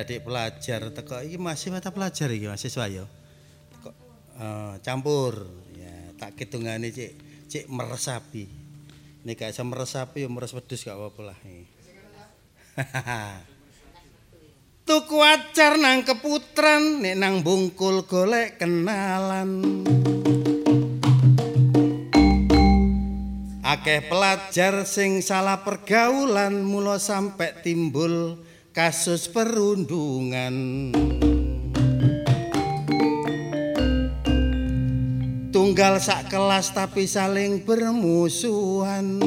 adik-adik pelajar teko iki masih mata pelajar iki mahasiswa ya. Teko eh, campur ya tak kitungane cik cik meresapi. Nek gak iso meresapi ya meres wedhus gak apa-apa lah. Tuku acar nang keputran nek nang bungkul golek kenalan. Akeh pelajar sing salah pergaulan mula sampe timbul kasus perundungan. Tunggal sak kelas tapi saling bermusuhan.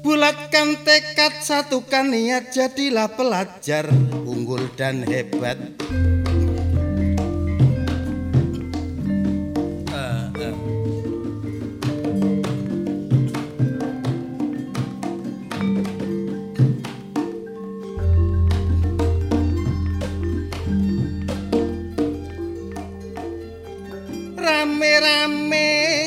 Bulatkan tekad, satukan niat, jadilah pelajar unggul dan hebat. Rame-rame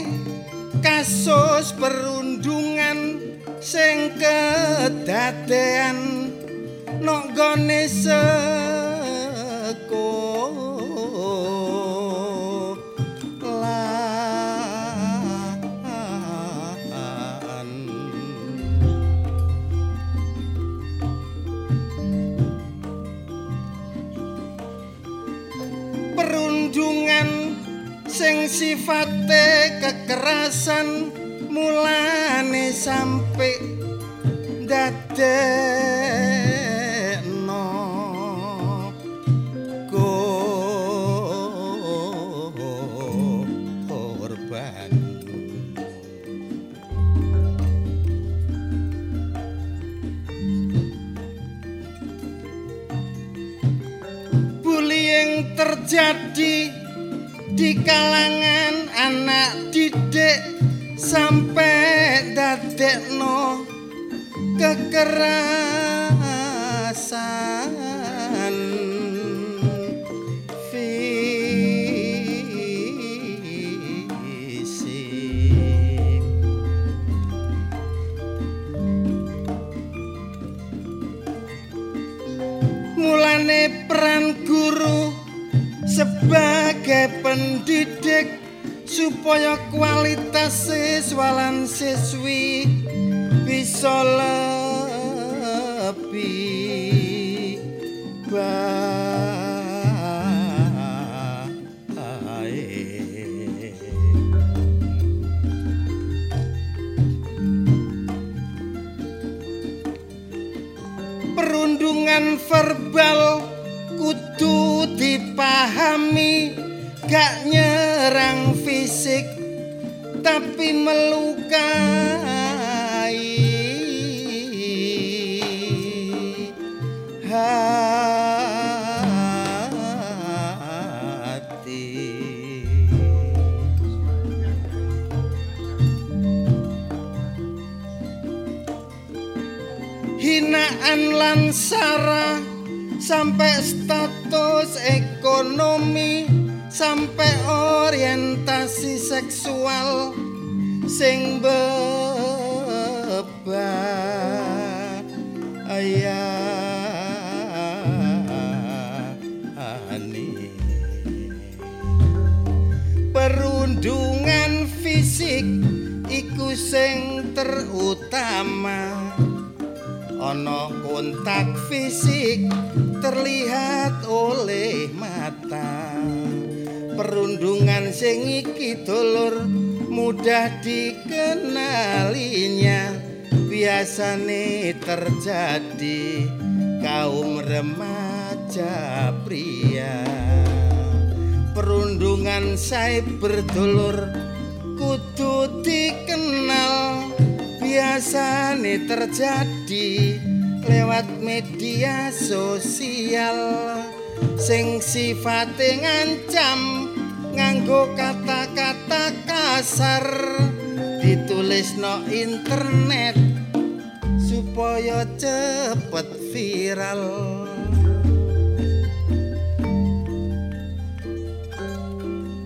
kasus perundungan sing kedadean. Nok gone sifate kekerasan mulane korban bullying terjadi di kalangan anak didik sampai dadekno kekerasan pendidik supaya kualitas siswa lan siswi bisa lebih baik. perundungan verbal kudu dipahami gak nyerang fisik tapi melukai. Hati. Hinaan lan sara sampai status ekonomi sampai orientasi seksual sing bebayani perundungan fisik iku sing terutama. Ana kontak fisik terlihat oleh mata perundungan sing iki dulur mudah dikenalinya. Biasane terjadi kaum remaja pria. Perundungan cyber dulur kudu dikenal biasane terjadi lewat media sosial. Sing sifate ngancam nganggo kata-kata kasar ditulis no internet supaya cepet viral.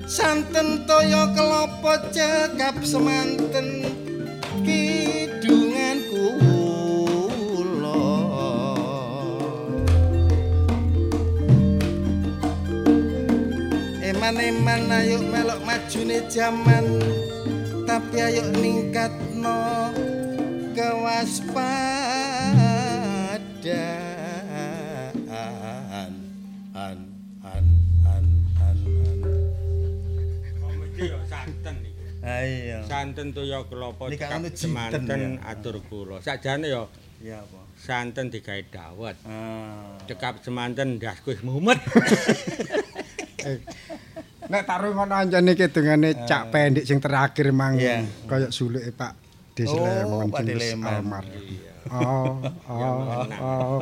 Santen toyo kelopo cekap semanten tenan ayo melok majune jaman tapi ayo ningkatno kewaspadaan an an an an an Mesti ya santen iki. ayo Santen toya kelapa Ini cekap kan jinten, semanten ya. atur kula. Sakjane ya ya apa santen digawe dawet. ah Cekap semanten ndas mumet. Nek taruh ngono anjane kidungane cak pendik sing terakhir mang Iya. kaya suluke Pak Desi Oh, Pak almar. Oh, oh, oh.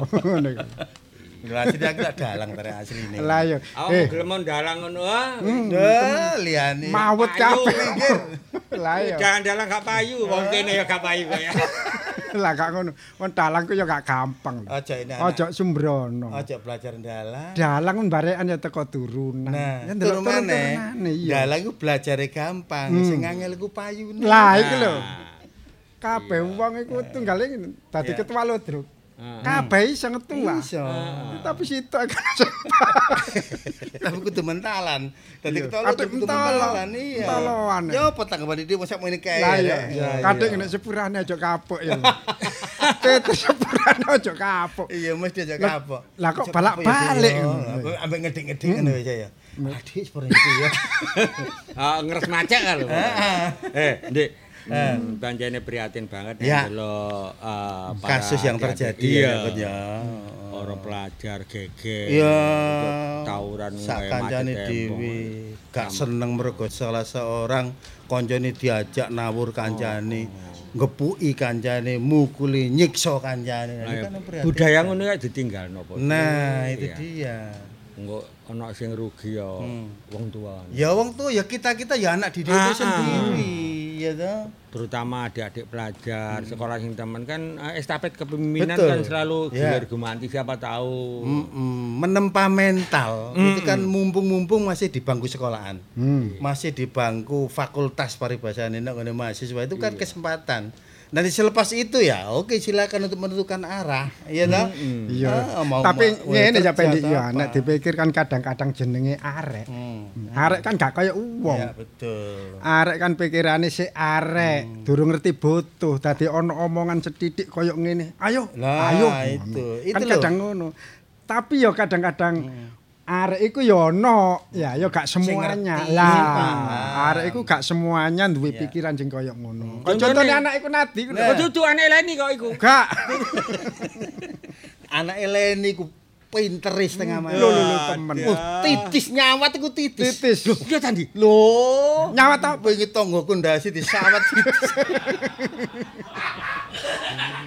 Berarti dia gak dalang tare asli ini. Lah yo. Awak Eh, gelem ndalang ngono ah. Liane. mawut Payu. kabeh. Lah yo. Jangan dalang gak payu, wong kene ya gak payu kaya. Lah gak ngono. Wong dalang ku yo gak gampang. Ojo ini. Ojo sembrono. Ojo belajar dalang. Dalang barekan ya teko turunan. Nah, Ya turun ndelok mana? turunane. Dalang ku belajar gampang, sing angel ku payune. Lah iku lho. Kabeh wong iku tunggale dadi ketua lodruk. Kabeh iso ngetua. Iso. Tapi sitok kan Tapi kudu mentalan. Dadi ketolo kudu mentalan iya. Mentoloan. Yo apa tanggapan iki mosok ngene kae. Lah iya, ya? kadang nek sepurane aja kapuk ya. Tetes sepurane aja kapuk. Iya mesti aja kapok. lah kok balak-balik kapok. Iya. Ambek ngedik-ngedik ngono ya ya. Adik itu ya. Ah ngeres macek kalau. Heeh. Eh, Dik. Hmm, Banjane prihatin banget Ya. delok eh, para Kasus yang terjadi iya. ya, ya. Orang pelajar geger. Iya. Tawuran sak kancane dhewe gak seneng mergo salah seorang kancane diajak nawur kancane ngepuki kancane mukuli nyiksa kancane Nah, kan budaya ngono ya ditinggal nopo. nah itu dia Engko ana sing rugi ya Hmm. wong tua. ya wong tuh ya kita kita ya anak didik Ah, ah. sendiri ya toh Terutama adik-adik pelajar sekolah yang teman kan eh, estafet kepemimpinan Betul. kan selalu Ya. gilir gemanti siapa tahu. Mm-mm, menempa mental itu kan mumpung-mumpung masih di bangku sekolahan Hmm. masih di bangku fakultas paribasaan ini mahasiswa itu kan kesempatan nanti selepas itu ya oke silakan untuk menentukan arah iya toh Iya. Ah, mau- Tapi ngene ya pendik atau ya, nek dipikir kan kadang-kadang jenenge arek. Hmm. Arek kan gak kaya wong. ya betul Arek kan pikirane sik arek, durung ngerti butuh. Dadi ana omongan setitik kaya ngene. Ayo, Lah, ayo. itu. ngono. Itu kan kadang ngono. Tapi ya kadang-kadang arek iku ya ono, ya ya gak semuanya. Lah, arek iku gak semuanya duwe pikiran sing kaya ngono. Contohnya- Contohnya anak iku nadi. Kok cucu aneh leni kok iku. Gak. anak Eleni ku pinter setengah mati Lho, lho, lho, temen. Uh, titis nyawat iku titis Titis. Iya tadi. Loh, Nyawat apa? Wingi tanggoku ndasi disawat titis.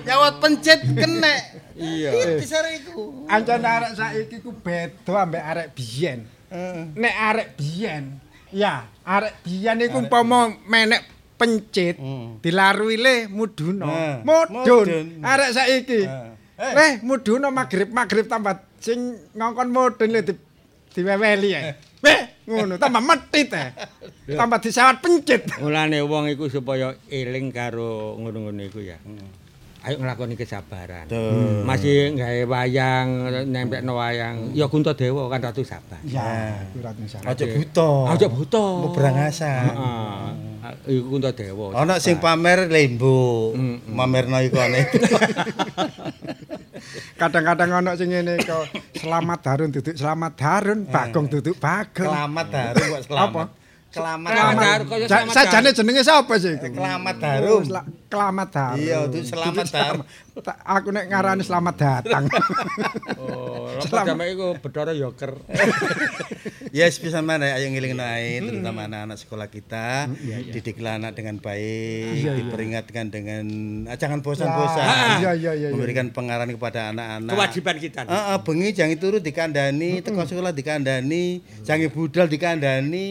nyawat pencet kena. Iya. Titis arek iku. Ancen arek saiki ku beda ambek arek biyen. Nek arek biyen, ya arek biyen iku umpama menek pencit Hmm. dilarui le muduna. Mudun. mudun. Arek saiki. Eh, muduna magrib-magrib tambah sing ngongkon mudun le di diweweli ya. Weh, ngono tambah metit eh. Tambah disawat pencit. Mulane wong iku supaya eling karo ngono-ngono iku ya. Ayo nglakoni kesabaran. Tuh. Masih gawe wayang, nempelno wayang. Ya Kuntadewa kan ratu sabar. Ya, kurat salah. Aja buta. Aja buta. Mau berangasan. Heeh. Iku Kuntadewa. Ana sing pamer lembo. Mm, Mamerno ikone. Kadang-kadang ono sing ngene kok selamat darun duduk selamat darun, bagong duduk bagong. Kelamat darum kok selamat. Apa? Kelamat selamat Sajane jenenge sapa sih? Kelamat sela- Kelamat darum. Iya, itu selamat darum. Aku nek ngarani selamat datang. Oh, lha sampe iku Bedara Yoker. Yes, bisa mana ayo ngiling naik, Hmm. terutama anak-anak sekolah kita, didiklah anak dengan baik, Iya, diperingatkan dengan ah, jangan bosan-bosan, Iya, iya, iya, iya. memberikan pengarahan kepada anak-anak. Kewajiban kita. Ah, ah, bengi jangan turu dikandani, teko sekolah dikandani, jangan budal dikandani,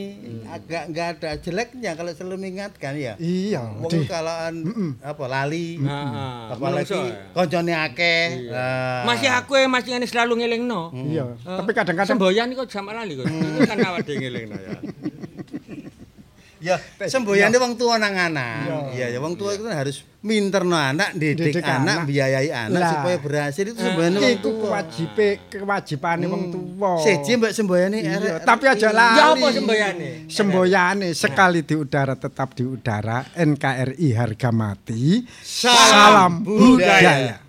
agak nggak ada jeleknya kalau selalu mengingatkan ya. Iya, Wong Di. kaloan apa lali, Heeh. apalagi Koncone akeh. Ah. Masih aku e masih ngene selalu ngelingno. Iya, Eh, tapi kadang-kadang semboyan kok sama lali kok. Itu kan awak dhewe ngelingno ya. Ya, semboyane wong tua nang anak. Iya, ya wong tua itu harus minterno anak, didik anak, biayai anak supaya berhasil itu semboyane wong Iku tua. kewajibe kewajibane wong tuwa. Seji mbak semboyane tapi aja lali. Ya apa semboyane? Semboyane sekali di udara tetap di udara. NKRI harga mati. Salam budaya.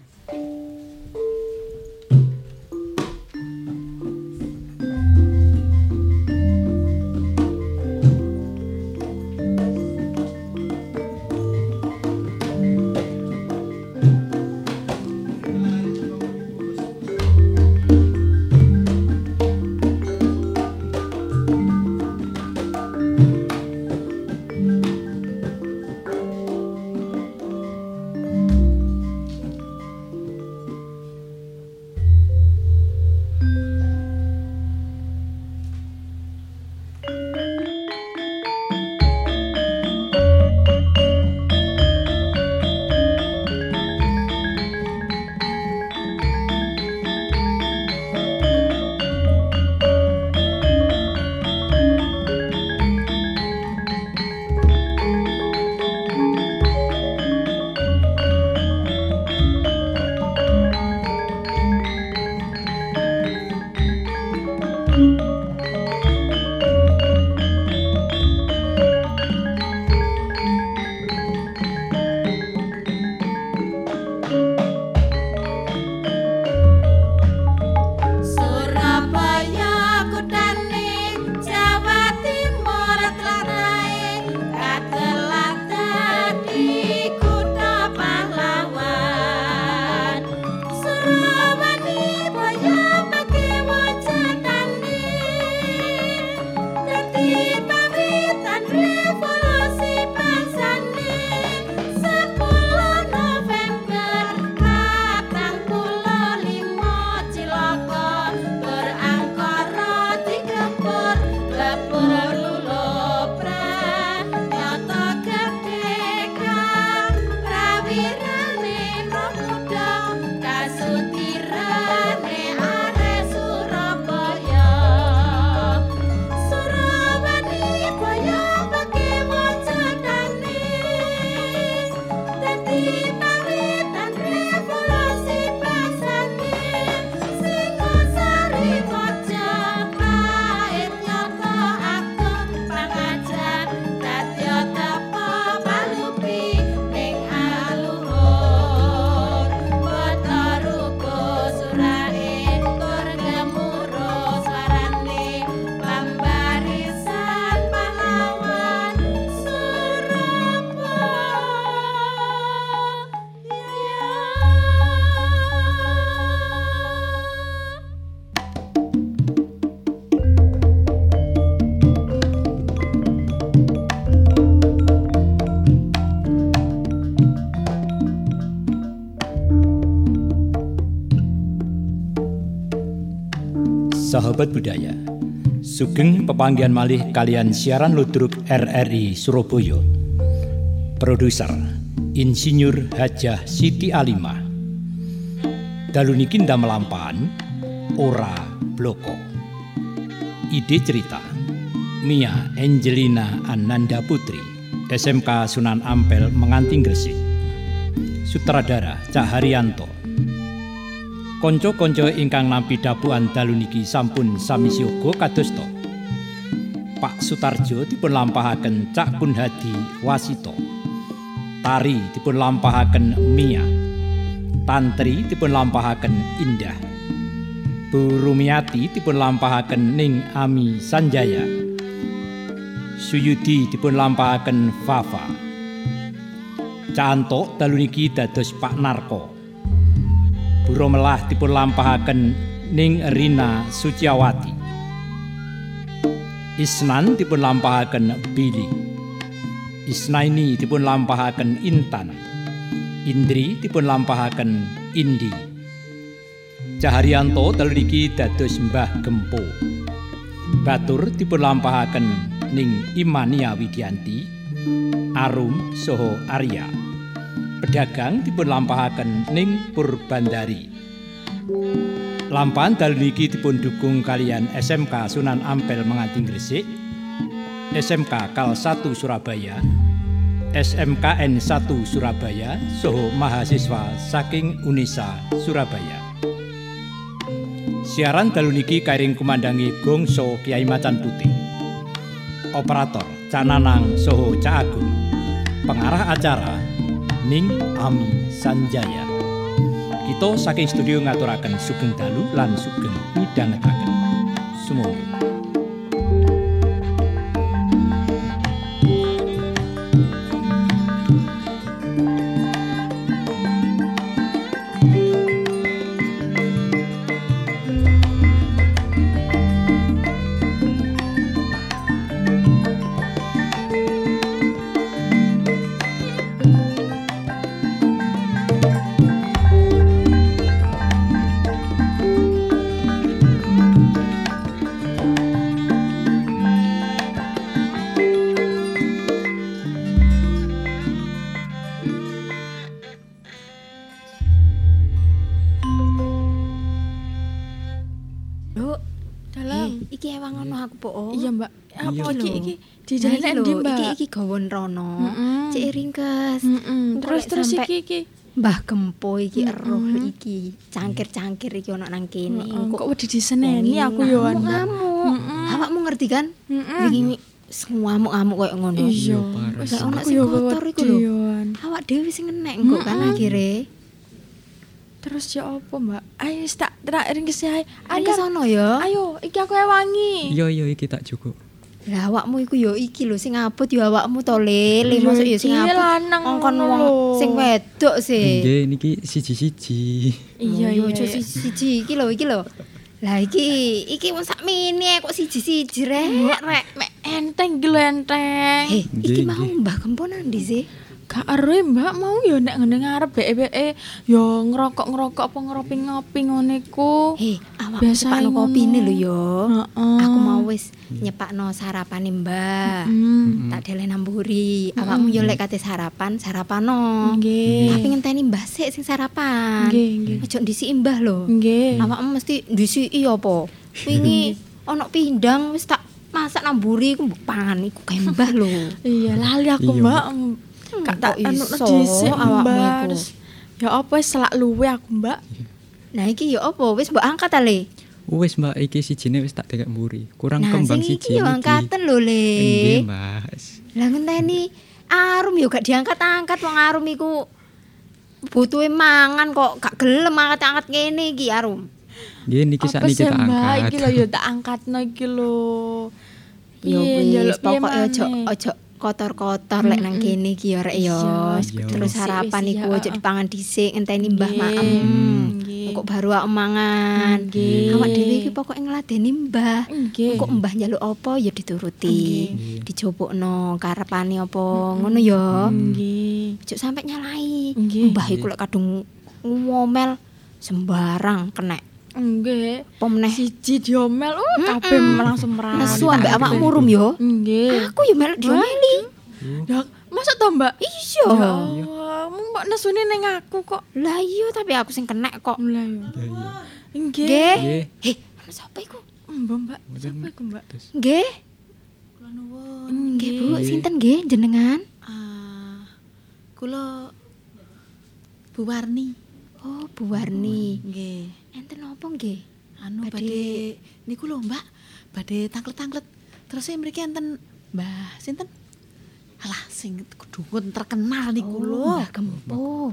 Sahabat budaya, sugeng pepanggihan malih kalian siaran ludruk RRI Surabaya. Produser Insinyur Hajah Siti Alimah. Dalu niki ndamelampahan ora bloko. Ide cerita Mia Angelina Ananda Putri, SMK Sunan Ampel Menganting Gresik. Sutradara Cak Konco-konco ingkang nampi dabuan dalu niki sampun sami siaga kadosta. Pak Sutarjo dipun lampahaken Cak Kunhadi Wasito. Tari dipun lampahaken Mia. Tantri dipun lampahaken Indah. Bu Rumiati dipun lampahaken Ning Ami Sanjaya. Suyudi dipun lampahaken Fafa. Cantok dalu niki dados Pak Narko. Buro melah dipun lampahaken Ning Rina Suciawati. Isnan dipun lampahaken Billy. Isnaini dipun lampahaken Intan. Indri dipun lampahaken Indi. Caharyanto dalu niki dados Mbah Gempo. Batur dipun lampahaken Ning Imania Widianti, Arum Soho Arya. Pedagang dipun lampahaken Ning Purbandari. Lampahan dalu niki dipun dukung kalian SMK Sunan Ampel Menganting Gresik. SMK Kal 1 Surabaya, SMKN 1 Surabaya, soho mahasiswa saking Unisa Surabaya. Siaran dalu niki kairing kumandangi Gongso Kiai Macan Putih. Operator Cananang Soho Ca Agung. Pengarah acara Ning Ami Sanjaya. Kita saking studio ngaturaken sugeng dalu lan sugeng midhangetaken. Sumangga. Sampe iki iki. Mbah Gempo iki Mm-mm. eruh iki. Cangkir-cangkir iki ono nang kene. Heeh, Kok wedi diseneni aku yo anu. ngamuk. Awakmu ngerti kan? Mm-mm. Wingi ngamuk-ngamuk koyo ngono. Iya. Wis Wis ono aku sing kotor iku lho. Awak dhewe sing enek engko kan akhire. Terus ya apa, Mbak? Ayo tak ae. Ayo Ayo. sono ya. Ayo, iki aku ewangi. Iya iya iki tak cukup. Lah awakmu iku yo iki lho sing abot yo awakmu to lele mosok yo sing abot. lanang Ngongkon wong sing wedok sih. Nggih niki siji-siji. Iya, iya. Ojo iya. siji iki lho iki lho. Lah iki iki wong sak mini kok siji-siji rek rek. Mek enteng iki lho enteng. Eh, iki mau. Mbah Kempo nandi sih? Gak eruh mbak mau ya nek ngene ngarep beke-beke ya ngerokok-ngerokok apa ngopi-ngopi ngene ku. Eh, awak Biasa nyepakno ngono. kopine lho yo. Heeh. Aku mau wis nyepakno sarapane. Hmm. Tak dele namburi. Awakmu yo lek kate sarapan, sarapano. Nggih. Tapi ngenteni Mbah sik sing sarapan. Nggih, nggih. Ojo ndisiki Mbah lho. Nggih. Awakmu mesti ndisiki apa? Wingi ana pindang wis tak masak namburi iku mbok pangan iku kae Mbah lho. Iya lali aku Iya, mbak. Hmm, Kak tak anu dhisik awakmu mbak. iku? Ya apa wis selak luwe aku mbak. Nah iki yo apa? Wis mbok angkat ta le? Wis Mbak iki sijine wis tak dekek mburi. Kurang Nah kembang siji iki yo angkaten lho le. Nggih Mas. Lah ngenteni arum yo gak diangkat-angkat wong arum iku butuhe mangan kok gak gelem angkat-angkat ngene iki arum. Nggih niki Apa sakniki sih tak mbak? angkat. Iki lho ya tak angkatno iki lho. Yo Piye, wis pokoke ojo maneh? Kotor-kotor lek nang kene iki yo rek yo. Iya. Terus wis, iku iya, ojo heeh. dipangan dhisik ngenteni mbah maem. Kok baru awak mangan. Awak dhewe iki pokoke ngladeni mbah. Kok mbah njaluk apa ya dituruti. Nggih. Dijupukno karepane apa ngono ya. Nggih. Ojo sampe nyalai. Mbah iku lek kadung ngomel sembarang kena. Nggih. Apa meneh? Siji diomel, uh kabeh langsung merana. Nesu ambek awakmu rum yo. Nggih. Aku yo melok diomeli. Ya, masa to, Mbak? Iya. Ya Allah, mu mbok nesune ning aku kok. Lah iya tapi aku sing kena kok. Lah ya. Iya iya. Nggih. Nggih. Heh, ana sapa iku? Mbak, Mbak. Sapa iku, Mbak? Nggih. Nggih, Bu, sinten nggih jenengan? Ah, kula Bu Warni. Oh, Bu Warni. Nggih. Enten apa nggih? Anu Badhe- niku lho, Mbak. Badhe tanglet-tanglet. Terus e mriki enten Mbah sinten? Alah sing kudungun terkenal niku lho. Mbah Gempo.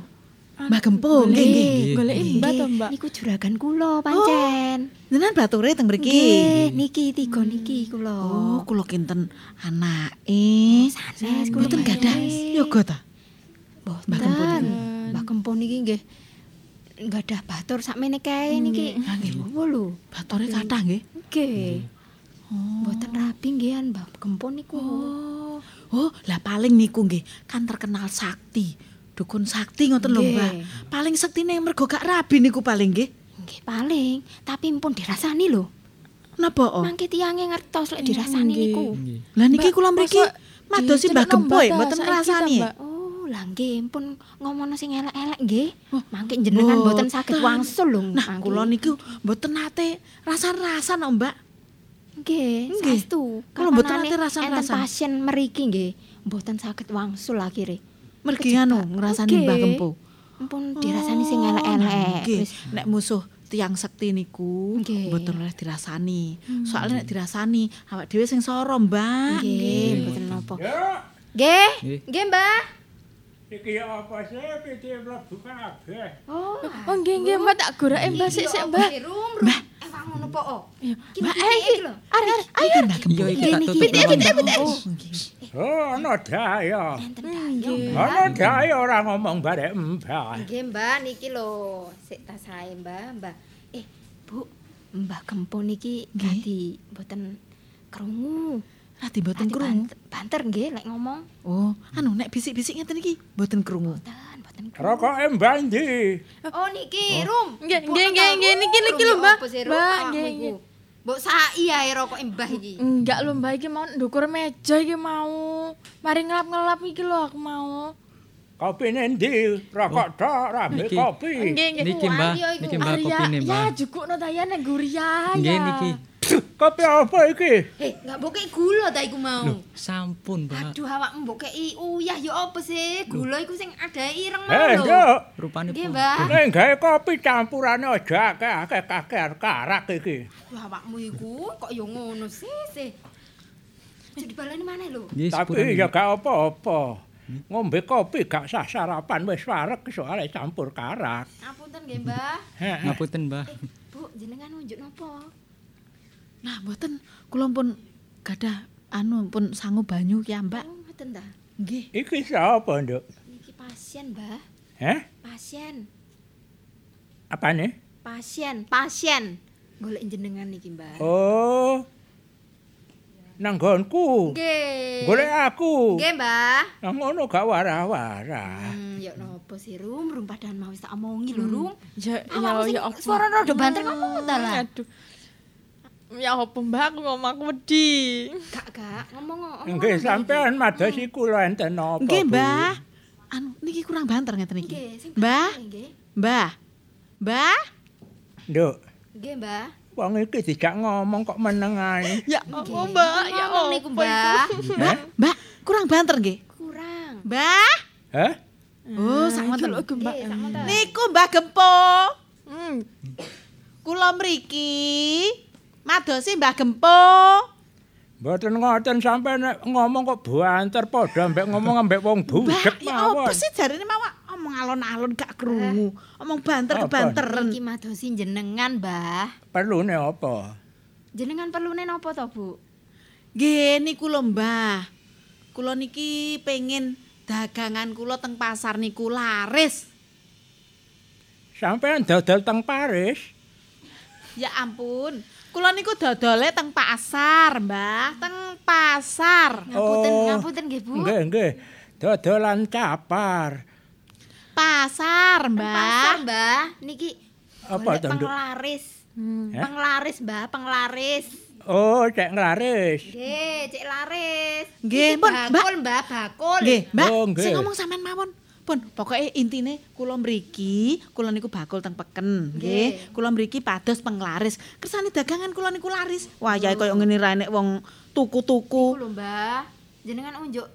Mbah Gempo nggih nggih. Goleki Mbak to, Mbak. Niku juragan kula pancen. Jenengan bature teng mriki. Nggih, niki tiga niki kula. Oh, kula kinten anake. sanes kula Mboten gadah yoga ta? Mbah Gempo niki. Mbah Gempo niki nggih gadah batur sakmene kae niki. Ah, nggih, Bu. Apa lho? Batore kathah nggih. Nggih. Mboten rapi nggih Mbah Gempo niku. Oh. Oh, lah paling niku nggih kan terkenal sakti. Dukun sakti ngoten lho, Nggih. Mbak. Paling sektine mergo gak rabi niku paling nggih. Nggih paling, tapi mpun dirasani lho. Napa oh? Mangke tiyange ngertos lek dirasani Nggih. niku. Lah niki Mbak, kula mriki madosi Mbah Gempo Mbak ya mboten ngrasani. ya? Mbak? Oh, lah nggih mpun ngomongno sing elek-elek nggih. Mangke jenengan Mboten. saged wangsul lho. Nah, kula niku mboten nate rasan-rasan kok, Mbak. Nggih, saestu. Kula mboten nate rasan-rasan. Enten pasien mriki nggih, mboten saged wangsul akhire. Mergi anu ngrasani. Mbah Gempo. Ampun dirasani sing elek-elek. Nggih, Wis nek musuh tiang sekti niku mboten oleh dirasani. Soalnya nek dirasani awak dhewe sing soro, Mbak. nggih, mboten napa. Ya, Nggih, Nggih. nggih, Iki apa sih piti mlebu kabeh. Oh, Oh nggih nggih Mbak tak gorake Mbak sik sik Mbak. Mbah. Eh, wah ngono po. Iya. Ki Mbak niki eh iki lho. arek arek Ayo Mbak. Iya iki tak tutup. pitik, lawan. pitik, pitik. Oh, nggih. Oh, ana daya. Ana daya ora ngomong barek mbah. Nggih, Mbah, niki lho. Sik tas sae, Mbah, Mbah. Eh, Bu, Mbah Gempo niki Nggih. dadi mboten krungu. Radi mboten Dadi krungu. banter- nggih lek ngomong. Oh, anu nek bisik-bisik ngeten iki mboten krungu. Mboten, mboten krungu. Rokoke mbah ndi? Oh niki, Rum. Nggih, nggih, nggih, nggih, niki, niki lho, ya Mbah. Mbah, awakmu nggih, nggih. Mbok sai ae rokoke Mbah iki. Enggak lho Mbak iki mau ndukur meja iki mau. Mari ngelap-ngelap iki lho aku mau. Kopine ndi? Rokok tok, rambe Niki. kopi. Nggih nggih. Niki Mbah, Ayo, iku. niki Mbah Arya, kopine Ya Mbah. jukukno ta ya nek Guria. Nggih niki. Kopi apa iki? Heh, enggak mbok kei gula ta iku mau. Loh, sampun, Mbak. Aduh awakmu mbok kei uyah ya apa sih? Gula iku sing ada ireng mau Eh, lho. Nduk. Rupane Nggih, pun. Mbah. Nek gawe kopi campurane aja akeh-akeh kakek karak iki. Wah, awakmu iku kok ya ngono sih sih. Aja dibaleni maneh lho. Tapi ya gak apa-apa. Ngombe kopi gak sah sarapan wis wareg soalnya campur karak. Apunten nggih, Mbah. Ngapunten, Mbah. Eh, Bu, jenengan nunjuk napa? Nah, mboten kula pun gadah anu pun sangu banyu ki, Mbak. Oh, ngoten ta. Nggih. Iki sapa, Nduk? Niki pasien, Mbah. Heh? Pasien. Apane? Pasien, pasien. Golek jenengan niki, Mbah. Oh. Nang nggonku. Nggih. Golek aku. Nggih, Mbah. Nang ngono gak warah-warah. Hmm, ya napa sih, Rum? Rum padahal mau wis tak omongi lho, Rum. Ya ya ya apa? suara rada banter ngomong ta lah. Aduh. Ya apa Mbak aku ngomong aku wedi. Gak, gak, ngomong ngomong. Nggih, sampean madosi kula enten napa? Nggih? Mbah. Anu niki kurang banter ngeten iki. Nggih, sing Mbah? Mbah. Mbah? Nduk, Nggih, Mbah. wong iki dijak ngomong kok meneng ae. Ya apa Mbak? Ya Ngomong niku, Mbah. Mbah, kurang banter nggih. Kurang. Mbah? Heh? Oh, sak ngoten. Delok Mbak. Nggih, sakmonten. Niku Mbah Gempo. Hmm. Kula mriki madosi Mbah Gempo. Mboten ngoten sampean nek ngomong kok banter padha mbek ngomong ambek wong Mbah, budhek ya apa mawon. sih jarine mawak omong alon-alon gak krungu. Omong banter kebanteren. Iki madosi jenengan, Mbah. Perlune apa? Jenengan perlune napa to, Bu? Nggih niku lho Mbah. Kula niki pengen dagangan kula teng pasar niku laris. Sampean dodol teng Paris? Ya ampun. Kula niku dodole teng pasar, Mbah. Teng pasar. Ngapunten, Oh. ngapunten nggih, Bu. Nggih, nggih. Dodolan capar. Pasar, Pasar, Mbah. Mbah. Niki Apa to, Nduk? penglaris. Heh? Penglaris, Mbah, penglaris. Oh, cek nglaris. Nggih, cek laris. Nggih, Pun, bakul, Mbah, bakul. Nggih, Mbak. Oh. Sing ngomong sampean mawon. Pun, pokoke intine kula mriki, kula niku bakul teng peken, nggih. Kula mriki pados penglaris. Kersane dagangan kula niku laris. Wah, ya kaya ngene ra enek wong tuku-tuku. Iku lho, Mbah. Jenengan unjuk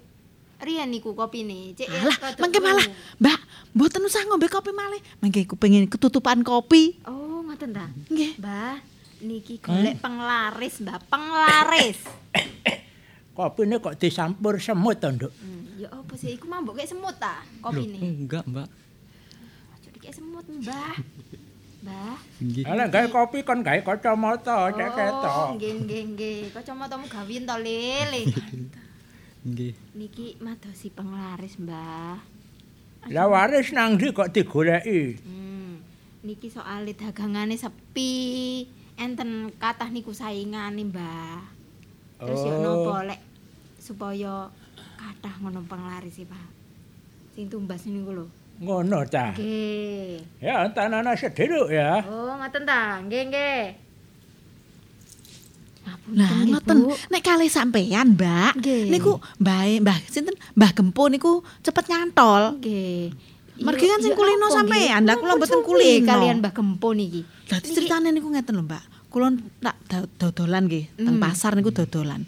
riyen niku kopine. Cek Alah, mengke malah. Mbak, mboten usah ngombe kopi malih. Mengke ku pengen ketutupan kopi. Oh, ngoten ta? Nggih. Mbah, niki golek penglaris, Mbah, penglaris. Kopine kok disampur semut to, Nduk? Hmm, ya apa sih iku mambok kayak semut ta Loh, kopine. enggak, Mbak. Aja kayak semut, Mbah. Mbah. Nggih. Ala gawe kopi kon gawe kacamata cek Oh, ketok. nggih nggih nggih. Kacamatamu gawin to, Lele. Nggih. Niki madosi penglaris, Mbah. Lah waris nang ndi kok digoleki? Hmm. Niki soal dagangane sepi. Enten kathah niku saingane, Mbah. Terus Oh. napa lek supaya kathah ngono penglaris Pak. Sing tumbas niku lho. Ngono ta. Nggih. Ya tanana sedheruk ya. Oh, ngoten ta? Nggih, nggih. Lah nggih, ngoten, nek kalih sampean, Mbak. Niku Mbah Mbah sinten? Mbah Gempo niku cepet nyantol. Nggih. Mergi kan sing kulino nggih? lah kula mboten kulino. Kalian Mbah Gempo niki. Dadi ceritane niku ngeten lho, Mbak. kula tak do- dodolan nggih, teng Hmm. pasar niku dodolan.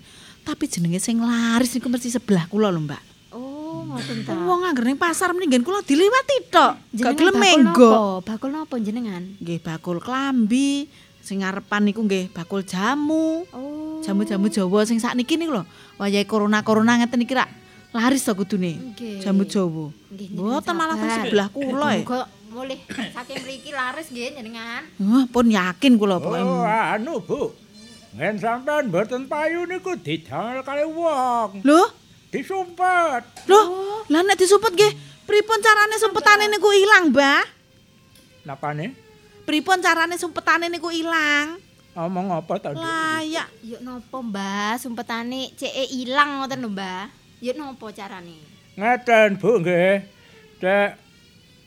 Tapi jenenge sing laris niku mesti sebelah kula lho, Mbak. Oh, ngoten ta. Wong angger ning pasar mendingan kula diliwati tok. Gak gelem menggo. Bakul napa jenengan? Nggih bakul klambi, sing ngarepan niku nggih bakul jamu. Oh. Jamu-jamu Jawa sing sakniki niku lho. Wayahe corona-corona ngeten iki rak laris to kudune. Nggih. Jamu Jawa. Mboten malah teng sebelah kula e. Muga mulih saking mriki laris nggih jenengan. Wah, pun yakin kula pokoke. Oh, anu, Bu. Ngen sampean mboten payu niku didamel kali wong. Lho, Disumpet. lho, lah nek disumpet nggih, pripun carane sumpetane niku ilang, Mbah? Napane? Pripun carane sumpetane niku ilang? Omong apa to, Nduk? Layak. Yo napa, Mbah? Sumpetane ceke ilang ngoten lho, Mbah. Yo napa carane? Ngeten, Bu nggih. Cek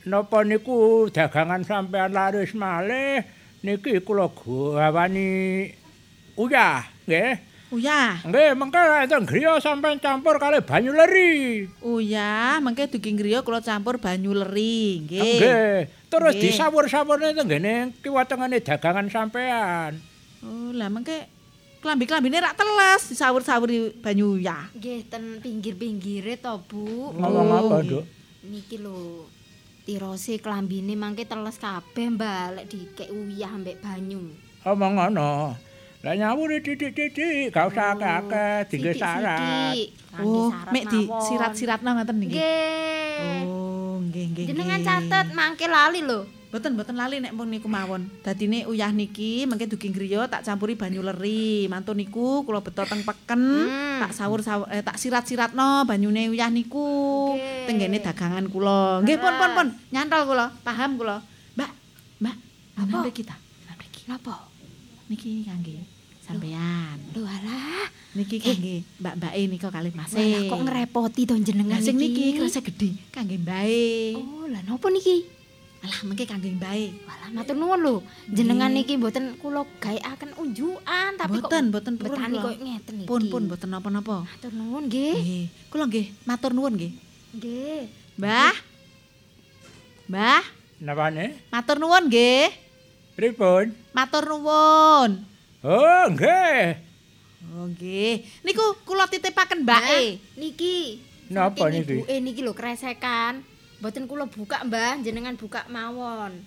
napa niku dagangan sampean laris malih niki kula gawani uyah, nggih. Uyah. Nggih, mengke enten griya sampean campur kali banyu leri. Uyah, mengke dugi griya kula campur banyu leri, nggih. Nggih. Terus disawur-sawurne tenggene kiwatengane dagangan sampean. Oh, lah mengke klambi-klambine rak teles disawur-sawuri banyu uyah. Nggih ten pinggir-pinggire to, Bu. Ngomong apa. Nduk? Niki lho. Tirose klambine mangke teles kabeh, Mbah, lek dikek uyah ambek banyu. Omong ngono. Lah nyawuri titik-titik, gak usah akeh-akeh, dinggo syarat. Oh, mek mawon. disirat-siratno ngoten niki. Nggih. Oh, nggih nggih. Jenengan catet mangke lali lho. Boten boten lali nek pun niku mawon. Dadine uyah niki mengke dugi griya tak campuri banyu leri. Mantun niku kula beto teng peken, Hmm. tak sawur saw- eh, tak sirat-siratno banyune uyah niku. Nggih. Tenggene dagangan kula. Nggih pun pun pun, nyantol kula, paham kula. Mbak, Mbak, Apa? kita? Napa? Niki kangge sampean. Lho alah. Niki kangge mbak-mbake nika kalih Mas. Kok ngerepoti to jenengan sing niki kresek gedhi kangge mbae. Oh, lah napa niki? Alah mengke kangge mbae. Walah matur nuwun lho. Jenengan niki mboten kula gaweaken unjukan tapi Boten, kok boten purun betani koyo ngeten iki. Pun pun boten napa-napa. Matur nuwun nggih. Nggih, kula nggih matur nuwun nggih. Nggih. Mbah. Mbah, Napane? matur nuwun nggih. Pripun? Matur nuwun. Oh, nggih. Oh nggih. Niku kula titipaken mbake. Niki. Napa niki? ibuke niki lho kresekan. Mboten kula buka, Mbah, jenengan buka mawon.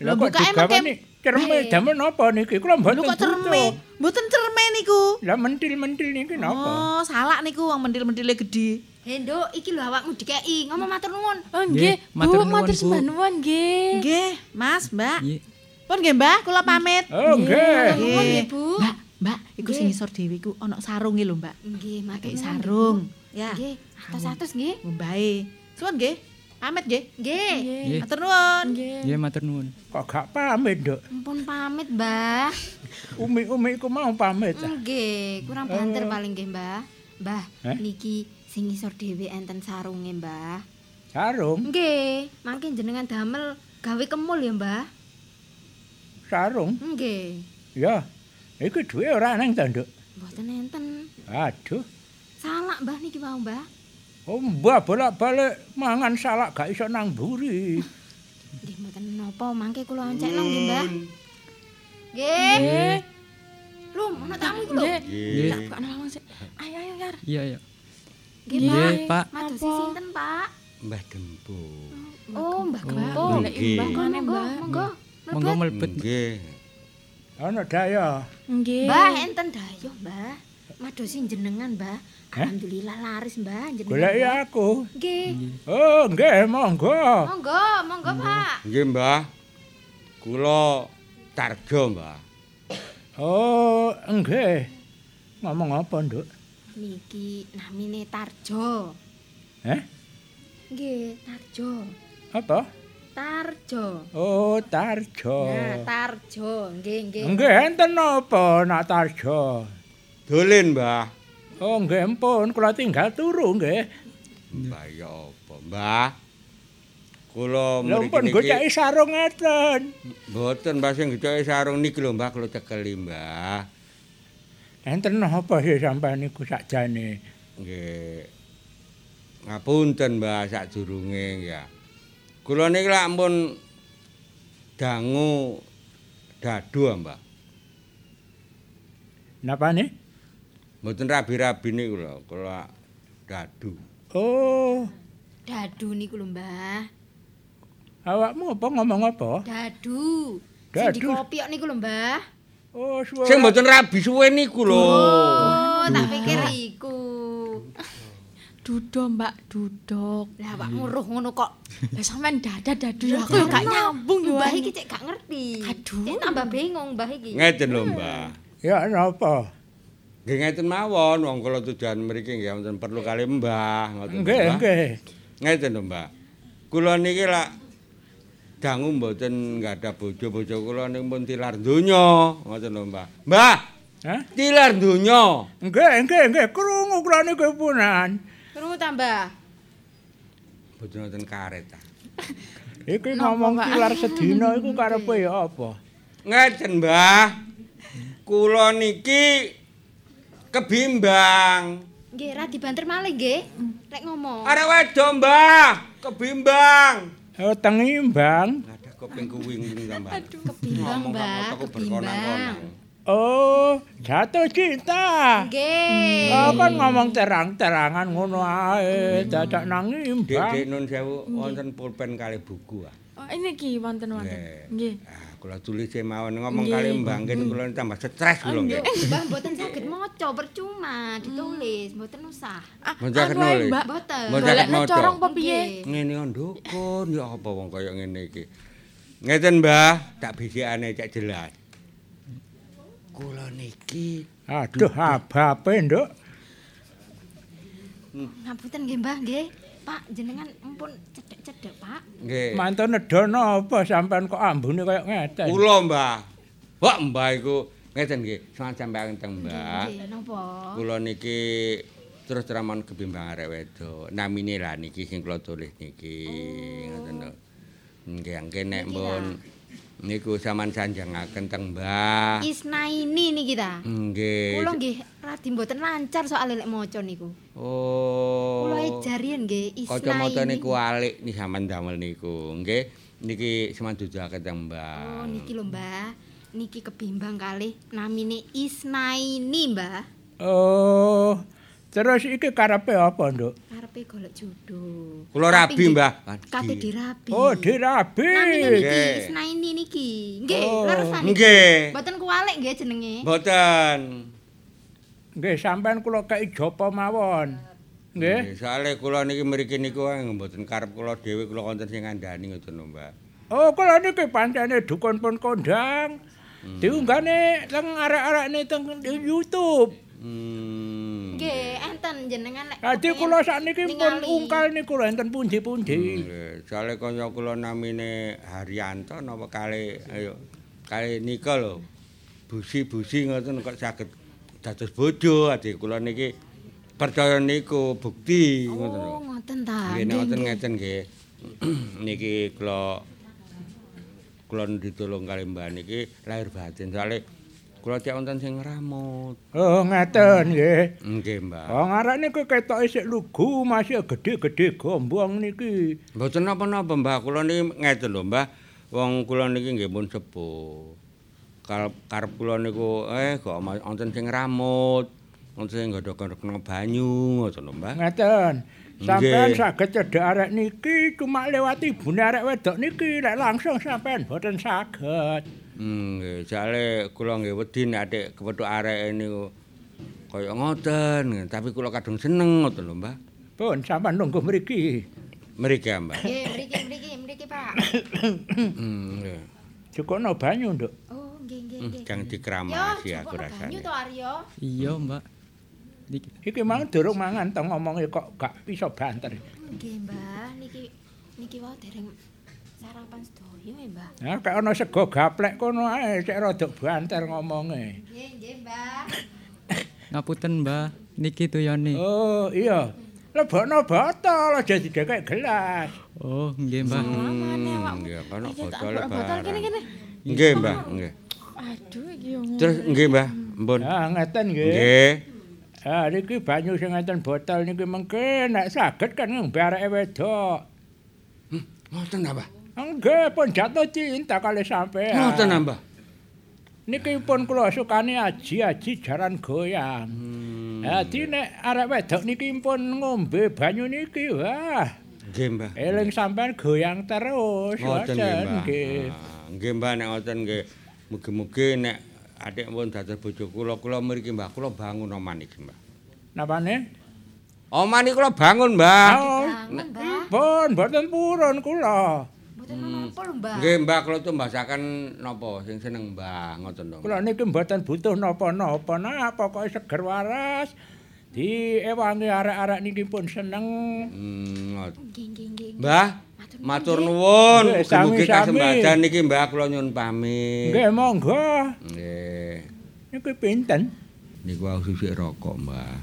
Lho, kok digawani mengke- cerme Eh. damel napa niki? Kula mboten Lho kok cerme? Mboten cerme niku. Lah mentil-mentil niki napa? Oh, salah niku wong mendil-mendile gedhi. He, Nduk, iki lho awakmu dikeki. Ngomong matur nuwun. Oh nggih, matur Bu, nuwun, matur sembah nuwun nggih. Nggih, Mas, Mbak. Nggih. Pun nggih, Mbah, kula pamit. Oh, nggih. Nuwun nggih, Bu. Mbak, Mbak, iku sing ngisor dhewe iku ana sarunge lho, Mbak. Nggih, nuwun, sarung. Ya. Nggih, atus-atus nggih. Mbae. Suwun nggih. Pamit nggih. Nggih. Matur nuwun. Nggih. Matur nuwun. Kok gak pamit, Nduk? Ampun pamit, Mbah. Umi-umi iku mau pamit. ah. Nggih, kurang banter paling nggih, Mbah. Mbah, Eh? niki sing ngisor dhewe enten sarunge, Mbah. Sarung, Nggih, mangke jenengan damel gawe kemul ya, Mbah. Sarung. Nggih. Ya. Iki duwe ora nang ta, Nduk? Mboten enten. Aduh. Salah, Mbah niki mau, Mbah. Oh, mbah bolak-balik mangan salak gak iso nang mburi. Nggih, mboten napa, mangke kula oncekno nggih, Mbah. Nggih. Nggih. Lho, ana tamu iki lho. Nggih. Tak sik. Ayo ayo Yar. Iya, iya. Nggih, Pak. Apa? sinten, Pak? Mbah Dempo. Oh, Mbah Gempo. Nggih. mbah Monggo, kene, monggo, Mbah. Monggo. Mlebet. Nggih. Ana daya. Nggih. Mbah, enten dayoh, Mbah. Madosi jenengan, Mbah. Alhamdulillah laris, Mbah, jenengan. Goleki aku. Nggih. Oh, nggih, monggo. Monggo, monggo, Pak. Nggih, Mbah. Kula Tarjo, Mbah. Oh, nggih. Ngomong apa, Nduk? Niki namine Tarjo. Heh? Nggih, Tarjo. Apa? Tarjo. Oh, Tarjo. Nah, Tarjo. Nggih, nggih. Nggih, enten napa nak Tarjo? Dolen, Mbah. Oh, nggih ampun, kula tinggal turu nggih. Mbah ya apa, Mbah? Kula Lha mriki ampun niki goceki sarung ngeten. mboten Mbah sing geceke sarung niki lho, Mbah kula cekeli, Mbah. Enten napa sih sampean niku sakjane? Nggih. Ngapunten, Mbah, sadurunge ya. Kula niki lak ampun dangu dadu, Mbah. Napa nih? Mboten rabi-rabi niku lho, kula dadu. Oh, Dadu niku lho, Mbah. awakmu apa ngomong apa? Dadu. Sing Dadu. di kopi kok niku lho, Mbah. Oh, suwe. Sing mboten rabi suwe niku lho. Oh, tak pikir iku. Dudo, Mbak, duduk. Lah awakmu roh ngono kok. Lah sampean dada dadu ya aku gak nyambung yo. Mbah iki cek gak ngerti. Aduh. Cek tambah bingung Mbah iki. Ngeten lho, Mbah. Ya napa? Nggih ngeten mawon, wong kula tujuan mriki nggih wonten perlu kali Mbah, ngoten. Nggih, nggih. Ngeten lho, Mbah. Kula niki lak dangu mboten ada bojo-bojo kula niku pun tilar donya, ngoten lho, Mbah. Mbah, Hah? tilar donya. Nggih, nggih, nggih. Krungu kula niku punan. Krungu tambah. Boten wonten karet ta. Iki ngomong tilar sedina iku karepe ya apa? Ngeten, Mbah. Kula niki kebimbang. Nggih, ra dibanter malih nggih. Rek ngomong. Arek wedo, Mbah. Kebimbang. Oh, tengimbang. Ada kuping kuwing tambah. Kebimbang, Mbah. Kebimbang. Oh, jatuh cinta. Nggih. Oh, kan ngomong terang-terangan ngono ae, dadak nang imbang. dek nun sewu wonten pulpen kali buku ah. Oh, ini ki wonten wonten. Nggih. Ah, kula tulis mawon ngomong kali mbangkin kula tambah stres kula nggih. Mbah mboten saged maca percuma ditulis, mboten usah. Ah, Mboten saged nulis. Mbak. Mboten. Mboten maca. corong apa piye? Ngene ndukun ya apa wong kaya ngene iki. Ngeten, Mbah, tak bisikane cek jelas. Kula niki Aduh, abape, Nduk. Ngapunten nggih, Mbah, nggih. Pak, jenengan ampun cedek-cedek, Pak. nggih. Mantu nedono apa sampean kok ambune kaya ngeten. Kula, Mbah. Wah, Mbah iku ngeten nggih, sampeyan teng Mbah. Nggih, napa? Kula niki terus teramon kebimbang arek wedok. Namine lah niki sing kula tulis niki. Ngoten lho. Nggih, nggih nek mbon niku sampean sanjangaken teng Mbah. Isnaini niki ta. Nggih. Kula nggih radi mboten lancar soal lek maca niku. Oh. Kula ejarian nggih Isnaini. Kacamata niku alik nih sampean damel niku. Nggih. Niki sampean duduake teng Mbah. Oh, niki lho, Mbah. Niki kebimbang kalih namine Isnaini, Mbah. Oh. Terus iki karepe apa, Nduk? Karepe golek jodoh. Kula rabi, Mbah. Kate dirabi. Oh, dirabi. Namine niki. Isnaini niki. Nggih, Oh, leresan. Nggih. Mboten kualik nggih jenenge. Mboten. Nggih, sampean kula kei japa mawon. Nggih. Nggih, soalé kula niki mriki niku mboten karep kula dhewe kula wonten sing ngandani ngoten lho, Mbak. Oh, kula niki pancene dukun pun kondang. Diunggahne teng arek-arekne teng YouTube. Hmm. Nggih, enten jenengan lek Dadi kula sakniki pun ungkal niku lho enten pundi-pundi. Nggih, soalé kaya kula namine Haryanto napa kali ayo kali nika lho. Busi-busi ngoten kok saged dados bojo adik kula niki percaya niku bukti ngoten lho. Oh, ngoten ta. Nggih, ngoten ngeten nggih. niki kula kula ditulung kali Mbak niki lahir batin soalé kula cek wonten sing ngramut. Oh, ngeten nggih. Nggih, Mbak. Wong arek niku ketoke sik lugu, masih gede-gede gombong niki. Mboten napa-napa, Mbah. Kula niki ngeten lho, Mbah. Wong kula niki nggih pun sepuh. Karep kula niku eh kok wonten sing ngramut, wonten sing godhog-godhogno banyu ngoten lho, Mbah. Ngeten. Sampeyan saged cedhak arek niki cuma lewat ibune arek wedok niki lek langsung sampeyan boten saged. Hmm, nggih, jale kula nggih wedi nek adik kepethuk arek niku kaya ngoten, tapi kula kadung seneng ngoten lho, Mbah. Pun sampeyan nunggu mriki. Mriki, Mbah. Nggih, mriki mriki mriki, Pak. Hmm, nggih. Cukono banyu, Nduk. Oh, nggih nggih Hmm, nggih. Yo, dikramasi aku rasane. banyu to Aryo. Iya, Mbak. Niki Iki mau durung mangan to ngomongnya kok gak bisa banter. Nggih, Mbah. Niki niki wae dereng sarapan sedaya ya, Mbah. Nah, kayak ana sego gaplek kono ae sik rada banter ngomongnya. Nggih, nggih, Mbah. ngapunten, Mbak. Niki tuyane. Oh, iya. Lebokno botol aja didekek gelas. Oh, nggih, Mbak. Hmm, nggih, botole botol barang. kene kene. Nggih, Mbah, nggih. Aduh, iki yo ngono. Terus nggih, Mbah, ampun. Nah, ngeten nggih. Nggih. Ah, niki banyu sing ngeten botol niki mengke nek saged kan ngombe areke wedok. Ngoten ta, Mbah? Enggak, pun jatuh cinta kali sampean. Ngoten ta, Mbah? Niki pun kula sukani aji-aji jaran goyang. Dadi nek arek wedok niki pun ngombe banyu niki wah Nggih, Mbah. eling sampean goyang terus. Ngoten nggih, Mbah. nggih. Ah, Nggih, Mbah nek ngoten nggih. Mugi-mugi nek adik pun dados bojo kula, kula mriki Mbah, kula bangun oman iki, Mbah. Napane? Oman iki kula bangun, Mbah. Oh, pun mboten purun kula. Apa lho, Mbak? Nggih, Mbah, kula tumbasaken napa sing seneng Mbah, ngoten to. Kula niki mboten butuh napa-napa, nah pokoke seger waras. Diewangi arek-arek niki pun seneng. Hmm, ngoten. Nggih, nggih, nggih. Mbah, matur nuwun. Sami-sami. kasembadan niki Mbah kula nyuwun pamit. Nggih, monggo. Nggih. Niki pinten? Niku wau sisik rokok, Mbah.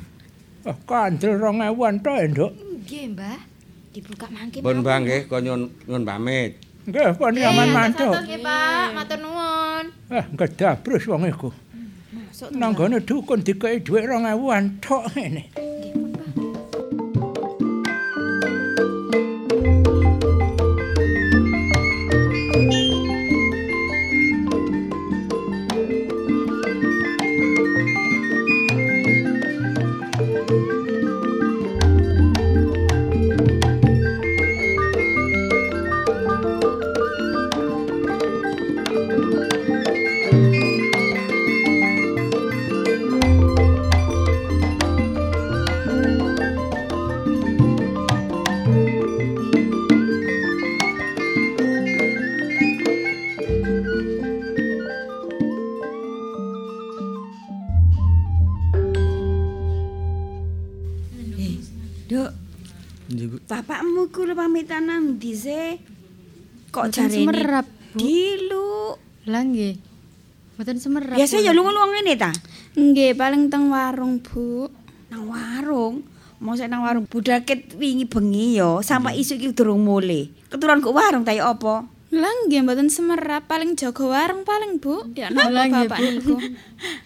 Oh, kandel 2000-an to, Nduk. Nggih, Mbah. Dibuka mangke. Pun Mbah nggih, nyuwun nyuwun pamit. Nggih, pun aman mantuk. Nggih, Pak. Matur nuwun. Ah, gedabrus wong iku. Masuk Nanggone dukun dikei dhuwit 2000-an tok ngene. Duk, Nggih, Bu. bapakmu ku pamitan nang ndi sih? Kok jarene semerap, Bu. Dilu. Lah nggih. Mboten semerap. Biasa ya lunga-lunga ngene ta? Nggih, paling teng warung, Bu. Nang warung. Mosok nang warung budaket wingi bengi ya, sampai isuk iki durung mulai. Keturun kok warung ta ya apa? Lah nggih mboten semerap, paling jaga warung paling, Bu. Ya napa nggih, bapak Bu. niku?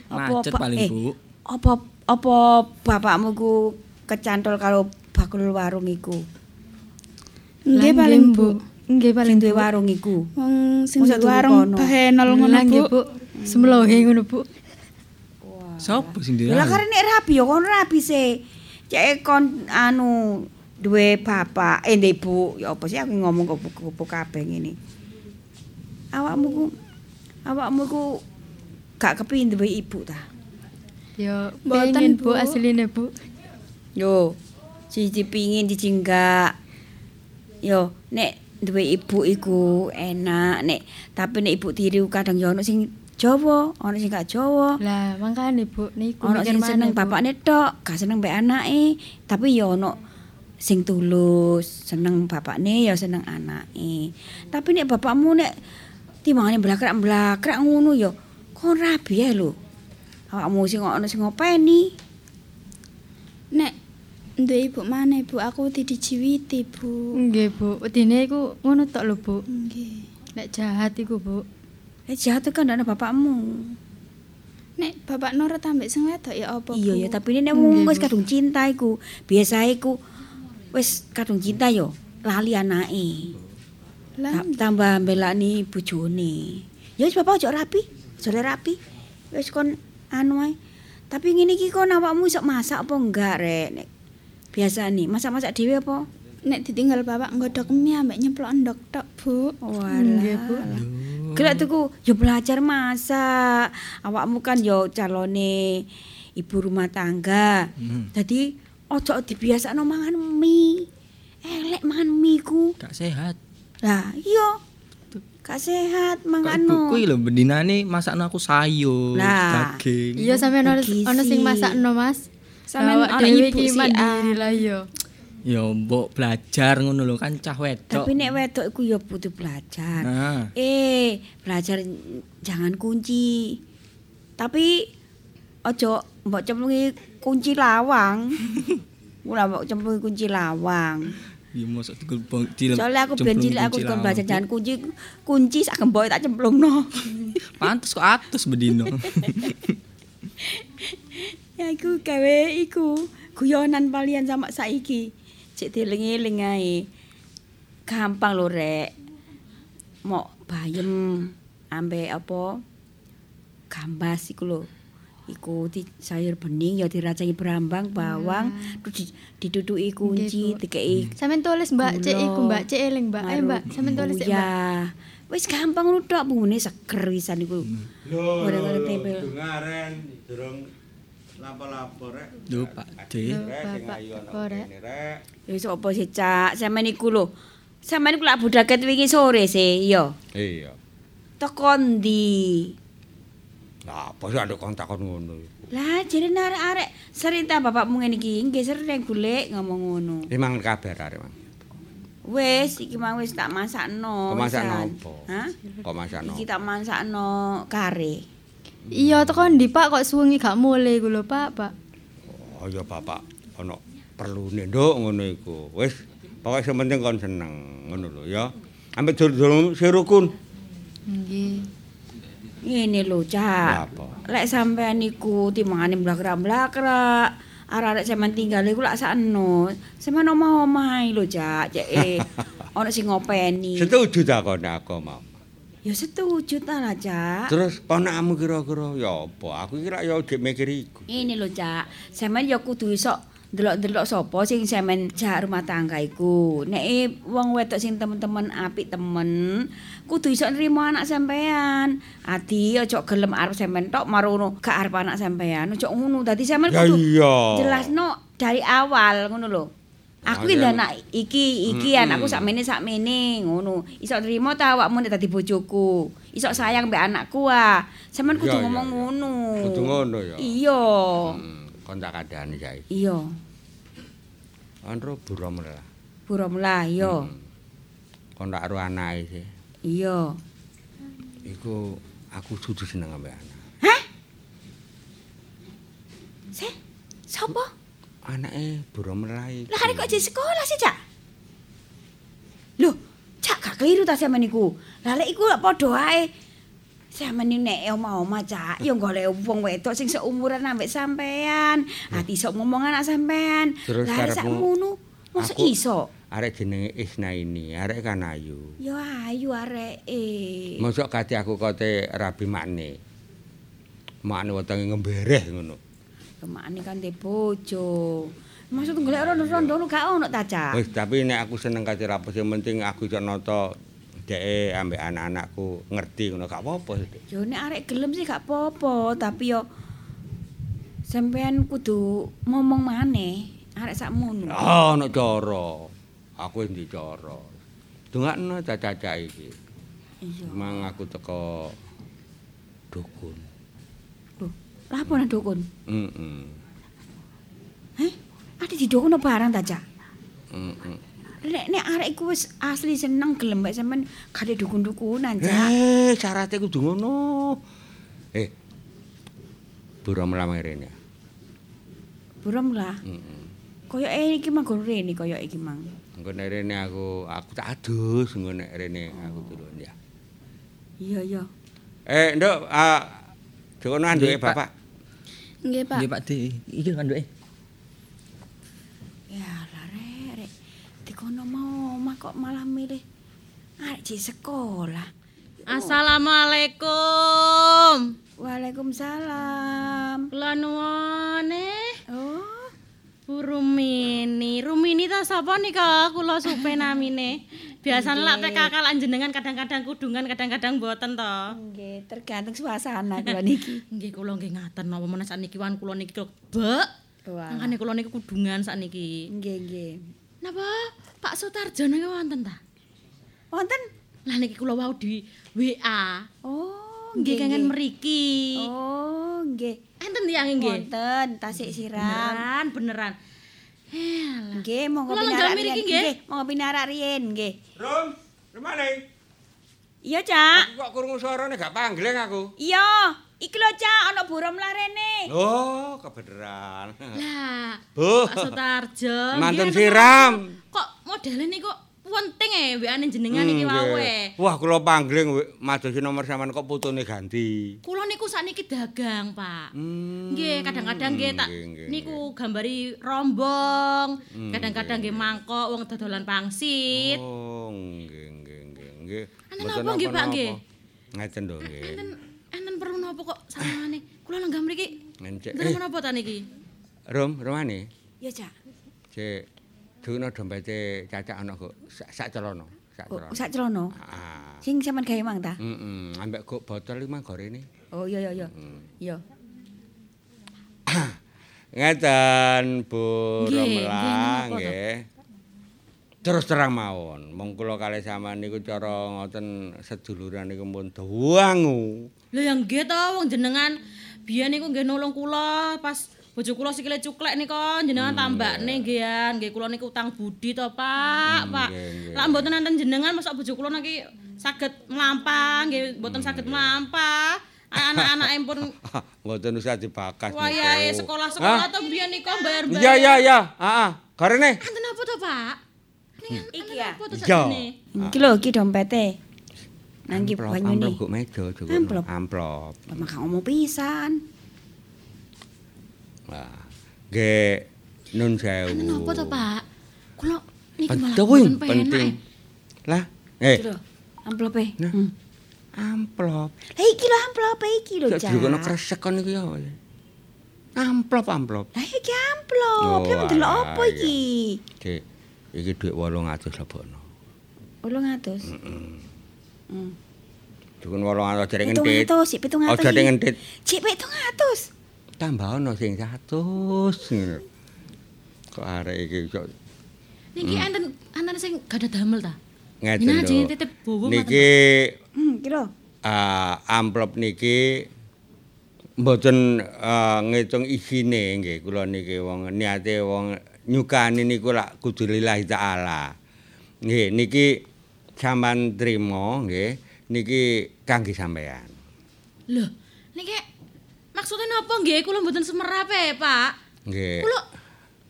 Macet Apa- paling, eh, Bu. Apa apa bapakmu ku kecantol karo bakul warung iku? Nggih Lah, paling, Bu. Nggih, paling duwe Bu. warung iku. Wong sing turu warung bahenol ngono, Lah nggih, Bu. Bu. Semlohe ngono, Bu. Sopo sing Lah dirang? karena nek rabi ya kon rabi sih. Cek kon anu duwe bapak, eh ndek ibu, ya apa sih aku ngomong kok kabeh ngene. Awakmu ku awakmu ku gak kepingin duwe ibu ta? Ya, Mboten, Bu, Bu. asline, Bu. Yo, siji pingin siji enggak. Yo, nek duwe ibu iku enak nek tapi nek ibu tiri kadang ya ono sing Jawa, ono sing gak Jawa. Lah, makane, Bu, niku Ono sing seneng bapakne tok, gak seneng mbek anake, tapi ya ono sing tulus, seneng bapakne ya seneng anake. Tapi nek bapakmu nek timbangane blakrak-blakrak ngono ya kon rabi ae lho. Awakmu sing ono sing ngopeni. Nek duwe ibu maneh, Bu, aku didijiwiti, Bu. Nggih, Bu. Wedine iku ngono tok lho, Bu. Nggih. Nek jahat iku, Bu. Eh jahat kan ana bapakmu. Nek bapak nurut ambek sing wedok ya apa, Bu? Iya ya, tapi ini nek wong wis kadung cinta iku, biasa iku wis kadung cinta yo lali anake. Lah, Ta- tambah mbelani bojone. Ya wis bapak ojo rapi, jare rapi. Wis kon anu ae. Tapi ngene iki kon awakmu iso masak apa enggak rek? Nek biasa nih, masak-masak dhewe apa? nek ditinggal bapak nggodhog mie ambek nyemplok endok tok, Bu. Walah. Nggih, Bu. Gelek tuku yo belajar masak. Awakmu kan yo calone ibu rumah tangga. Dadi ojo dibiasakno mangan mie. Elek mangan mie ku. Gak sehat. Lah, iya. Gak sehat Kok mangano. ibuku iki lho bendinane masakno aku sayur, Lah. daging. Iya ono Gizi. ono sing masakno, Mas. Sampean Awak ono dhewe ibu mandiri ah. lah iya. Ya mbok belajar ngono lho kan cah wedok. Tapi nek wedok iku yo butuh belajar. Nah, Eh, belajar jangan kunci. Tapi ojo mbok cemplungi kunci lawang. Ora mbok cemplungi kunci lawang. ya mosok digulbong dilem. Soalnya aku biyen cilik aku kon belajar jangan kunci kunci sak gemboke tak cemplungno. Pantes kok atus bedino. ya iku gawe iku guyonan palian sama saiki. Cek dieling-eling ae. Gampang lho rek. Mok bayem ambek apa? gambas iku lho. Iku di sayur bening ya diracangi brambang, bawang, terus di, ditutuki kunci, dikei Sampeyan tulis Mbak Cik iku Mbak Cik eling Mbak. Ayo Mbak, sampeyan tulis Mbak. Ya. Wis gampang ngono tok bungune seger wisan iku. Lho, Ora-ora tempel. Dungaren durung lapo-lapo rek. Lho Pak D. Rek sing Bapak, ayu ana apa, Rek? kene rek. Ya wis apa sih, Cak? Sampeyan iku lho. Sampeyan iku lak budaket wingi sore sih, iya. Iya. Teko ndi? Lah apa sih andek kon takon ngono. Lah jare arek-arek sering ta bapakmu ngene iki nggih sering golek ngomong ngono. Emang kabar arek, Mang. Wis iki mang wis tak masakno. Kok masak wisan. nopo? Hah? Kok masak Iki tak masakno kare. Iya teko ndi Pak kok suwengi gak mulai ku lho Pak, Pak. Oh ya bapak ana perlune nduk ngono iku. Wis pokoke sing penting kon seneng ngono lho ya. Ambek dur-dur sirukun. Nggih. Ngene lho, Cak. Apa? Lek sampean niku timangane blakrak-blakrak, arek-arek sampean tinggal iku lak sakno. Sampean omah-omah lho, Cak. Cek eh ana sing ngopeni. Setuju ta kon aku mau. Ya setuju ta lah, Cak. Terus ponakmu kira-kira ya apa? Aku kira ya dik mikir iku. Ini lho, Cak. Sampeyan ya kudu iso delok-delok sapa sing sampean jak rumah tangga iku. Nek eh, wong wedok sing temen-temen apik temen, kudu iso nrimo anak sampean. Adi aja gelem arep sampean tok marono gak arep anak sampean. Aja ngono. Dadi Ya kudu jelasno dari awal ngono lho. Aku iki ya. anak iki iki anakku sakmene sakmene ngono. Iso nrimo ta awakmu nek dadi bojoku. Iso sayang mbek anakku ah. Sampean kudu Ya, ya, ngomong ya. ngono. Kudu ngono ya. Iya. Hmm, kon tak kandhani saiki. Iya. Andro burom lah. Burom lah, iya. Hmm. Kon tak ro anake sih. Iya. Iku aku dudu seneng ambek anak. Se, sapa? Anake lah iki. Lah arek kok di sekolah sih, Cak? Loh, Cak gak keliru ta sampean niku. Lah lek iku lak padha ae. Sampeyan iki nek omah-omah, Cak, ya golek wong wedok sing seumuran ambek sampean. Ati iso ngomong anak sampean. Lah arek karepmu- sakmono, mosok iso. Arek jenenge Isna ini, arek kan ayu. Ya ayu arek e. Mosok kate aku kote rabi makne. Makne wetenge ngembereh ngono. Kemakane kan de bojo. Maksud golek rondo-rondo gak ono ta, Cak? Wis tapi nek aku seneng kate rapi sing penting aku iso nata dheke ambek anak-anakku ngerti ngono gak apa-apa. Yo nek arek gelem sih gak apa-apa, tapi yo sampean kudu ngomong maneh arek sakmono. Ah, ana cara. Aku endi cara. Dongakno caca-caca iki. Iya. Mang aku teko dukun. Apa nang dukun? Heeh. Heh? Ada di dukun apa barang ta, Cak? Heeh. Nek nek arek iku wis asli seneng gelem mbek sampean ada dukun-dukunan, Cak. Eh, syaratnya kudu ngono. Eh. Buram lamang rene. Buram lah. Heeh. Kaya eh iki manggon rene kaya iki mang. Engko nek rene aku aku tak adus engko nek rene aku turun ya. Iya, iya. Eh, Nduk, ah Jokono anduke. Bapak. Nggih, Pak. Nggih Pak D. Iki kanduke. Ya lah rek, rek. Dikono mau omah kok malah milih arek di sekolah. Assalamualaikum. Waalaikumsalam. Kula nuwune. Oh, Bu Rumini. Rumini ta sapa nika? Kula supe namine. Biasane lak PKK lan jenengan kadang-kadang kudungan, kadang-kadang mboten to. nggih, tergantung suasana kula niki. Nggih kula nggih ngaten napa menawa sakniki wan kula niki bek. Wah. Mangkane kula niku kudungan sakniki. Nggih, nggih. Napa Pak Sutarjo niku wonten ta? Wonten? Lah niki kula wau di WA. Oh, Nggih kangen mriki. Oh, nggih. Enten tiyang nggih. Wonten tasik siram. Beneran, beneran. Nggih, monggo pinarak riyen. nggih. Monggo pinarak riyen, nggih. Rum, kemana? Iya, Cak. Aku kok krungu suarane gak panggileng aku. Iya, iki lho, Cak, ana burom larene. Oh, kebeneran. Lah, Bu. Pak Sutarjo. Nggih, siram. Kok modele niku penting e WA-ne jenengan iki Hmm, wae. Wah, kula panggileng madosi nomor sampean kok putune ganti. Kula niku sakniki dagang, Pak. Hmm, Nggih, kadang-kadang nggih tak nggih, nggih, niku gambari rombong, Hmm, kadang-kadang nggih mangkok wong dodolan pangsit. Oh, nggih, nggih, nggih, Mboten Pak, nggih? Ngeten lho, nggih. Enten enten perlu napa kok sawangane? Kula lenggah mriki. Ngencek. Nten Eh, menapa ta niki? Rom, romane. Ya, Cak. Cek duno dompete cacak ana kok sak sak celana, sak Oh, celana. sak celono. Ah. Sing sampean gawe mang ta? Heeh, ambek kok botol iki mah gorene. Oh, iya iya iya. Iya. Ngeten Bu Nggih, nggih. Terus terang mawon, mong kula kalih sampean niku cara ngoten seduluran niku pun duangu. Lho yang nggih to wong jenengan biyen niku nggih nolong kula pas bojo kula sikile cuklek nika jenengan Hmm, tambakne nggih nggih kula niku utang budi to Pak, Pak. nggih, nggih. Lah mboten nanten jenengan masa bojo kula niki saged mlampah nggih mboten saged mlampah. Anak-anake pun Ngoten usah dibakas. wayahe niku. sekolah-sekolah to biyen nika bayar-bayar. Iya iya iya, heeh. Gorene. Anten apa to, Pak? Iki ya. Iya. sakjane? Iki lho, iki dompete. Nang iki Amplop, banyune. amplop juga. Amplop. Amplop. Lah maka ngomong pisan. Wah. Nggih nun sewu. Anten apa to, Pak? Kula niki malah Penting, penting. Lah, eh, amplope. Nah. Hmm. amplop. Lah iki lho amplope iki lho, Cak Cak. digono kresek kon iki ya. Amplop, amplop. Lah iki amplop. Oh, Lah mendelok alah, apa iki? Dik, iki dhuwit 800 lebokno. 800. Heeh. Hmm. Dukun 800 jare ngentit. 700, sik 700. Aja ning ngentit. Cik 700. Tambah ono sing 100 ngono. Kok arek iki kok Niki enten enten sing gadah damel ta? ngeten lho. jenenge titip bowo Niki Hmm, iki lho. ah, amplop niki mboten ah, ngitung isine nggih kula niki wong niate wong nyukani niku lak kudu lillahi taala. Nggih niki sampean trima nggih niki kangge sampean. Lho, niki maksudnya napa nggih kula mboten semerap e, Pak. Nggih. Kula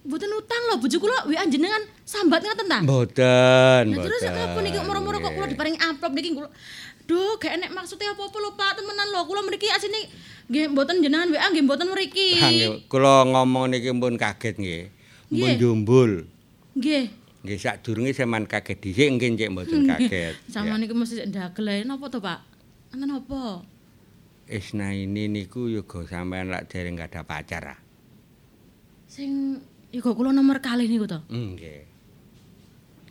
mboten utang lho bojo kula WA jenengan sambat ngaten ta? Mboten, Lah terus mboten. napa niki moro-moro kok kula diparingi amplop niki kula Duh, gak enek maksudnya apa-apa lho Pak, temenan lho. Kula mriki asine nggih mboten jenengan WA nggih mboten mriki. Ah, nggih, kula ngomong niki pun kaget nggih. Nggih. jumbul. Nggih. Nggih sadurunge sampean kaget dhisik nggih cek mboten kaget. Sama Ya. niku mesti ndagel ae napa to, Pak? Enten apa? Isna ini niku yoga sampean lak dereng gak ada pacar ah. Sing iku kula nomor kalih niku to. Nggih.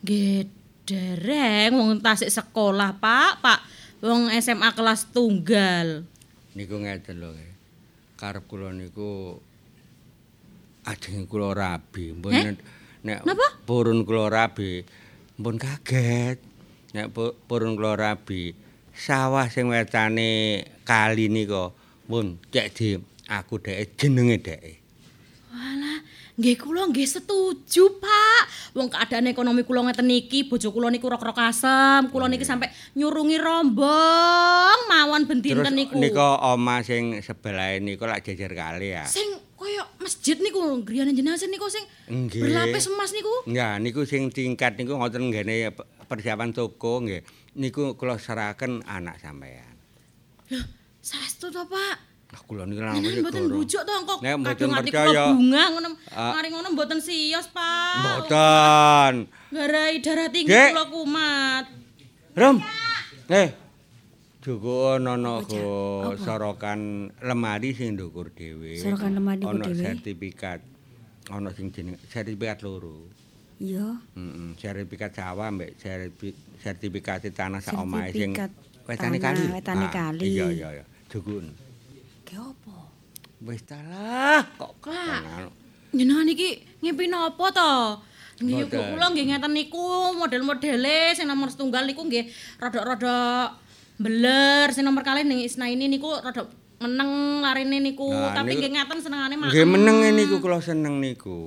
Nggih, dereng wong tasik sekolah, Pak. Pak, wong SMA kelas tunggal. Niku ngeten lho. Karep kula niku ajeng kula rabi. Mbon Eh? nek- purun kula rabi, mbon kaget. Nek pu- purun kula rabi, sawah sing wetane kali nika mbon cek di aku dhek jenenge dhek. Walah, nggih kula nggih setuju, Pak. Wong keadaan ekonomi kula ngeten niki, bojo kula niku rok-rok asem, kula niki sampe nyurungi rombong mawon ben Terus dinten niku. nika oma sing sebelah niku lak jejer kali ya. Sing kaya masjid niku, griyane sing niku sing Nggih. berlapis emas niku. Ya, niku sing tingkat niku ngoten nggene pe- persiapan toko nggih. Niku kula serahaken anak sampean. Saestu to, Pak? Nah, kula niku Jenengan namanya mboten bujuk to kok Nek mboten kadung ati percaya. kula bunga ngono. Ah. Mari ngono mboten sios, Pak. Mboten. Garai darah tinggi kula kumat. Rom. Eh. Joko ana go sorokan lemari sing ndukur dhewe. Sorokan lemari Ana dhewe. sertifikat. Ana sing jeneng sertifikat loro. Iya. Heeh, sertifikat sawah mbek sertifi- sertifikat tanah sak omahe sing wetane kali. wetane Ah, kali. Iya iya iya. Jukun. Ki opo? Wis talah kok Kak. Jenengan iki ngimpi napa to? Nggih kula nggih ngeten niku model-modele sing nomor setunggal niku nggih rada-rada beler sing nomor kalih ning Isna ini niku rada meneng larine niku Nah, tapi nggih ngeten senengane maem. Nggih meneng niku kula seneng niku.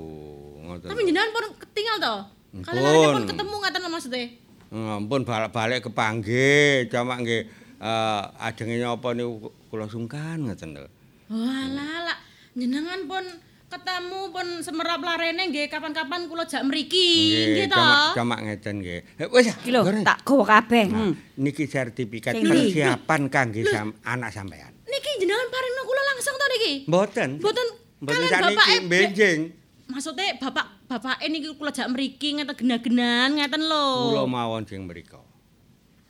Ngoten. Tapi jenengan pun ketinggal to? Pun. Kalian pun ketemu ngeten maksudnya. Ngampun balik-balik kepanggih, cuma nggih eh ajenge nyapa niku kula sungkan ngoten lho. Walah, lah jenengan pun ketemu pun semerap larene nggih kapan-kapan kula jak mriki nggih to. cuma ngeten nggih. Eh, Wis Iki lho, goreng. tak gawa kabeh. Hmm. Niki sertifikat ndi? persiapan kangge sam anak sampean. Niki jenengan paringno kula langsung to niki. Mboten. Mboten Mboten sakniki bapake benjing. Maksudnya bapak bapake niki kula jak mriki ngeten gena-genan ngeten lho. Kula mawon sing mriku.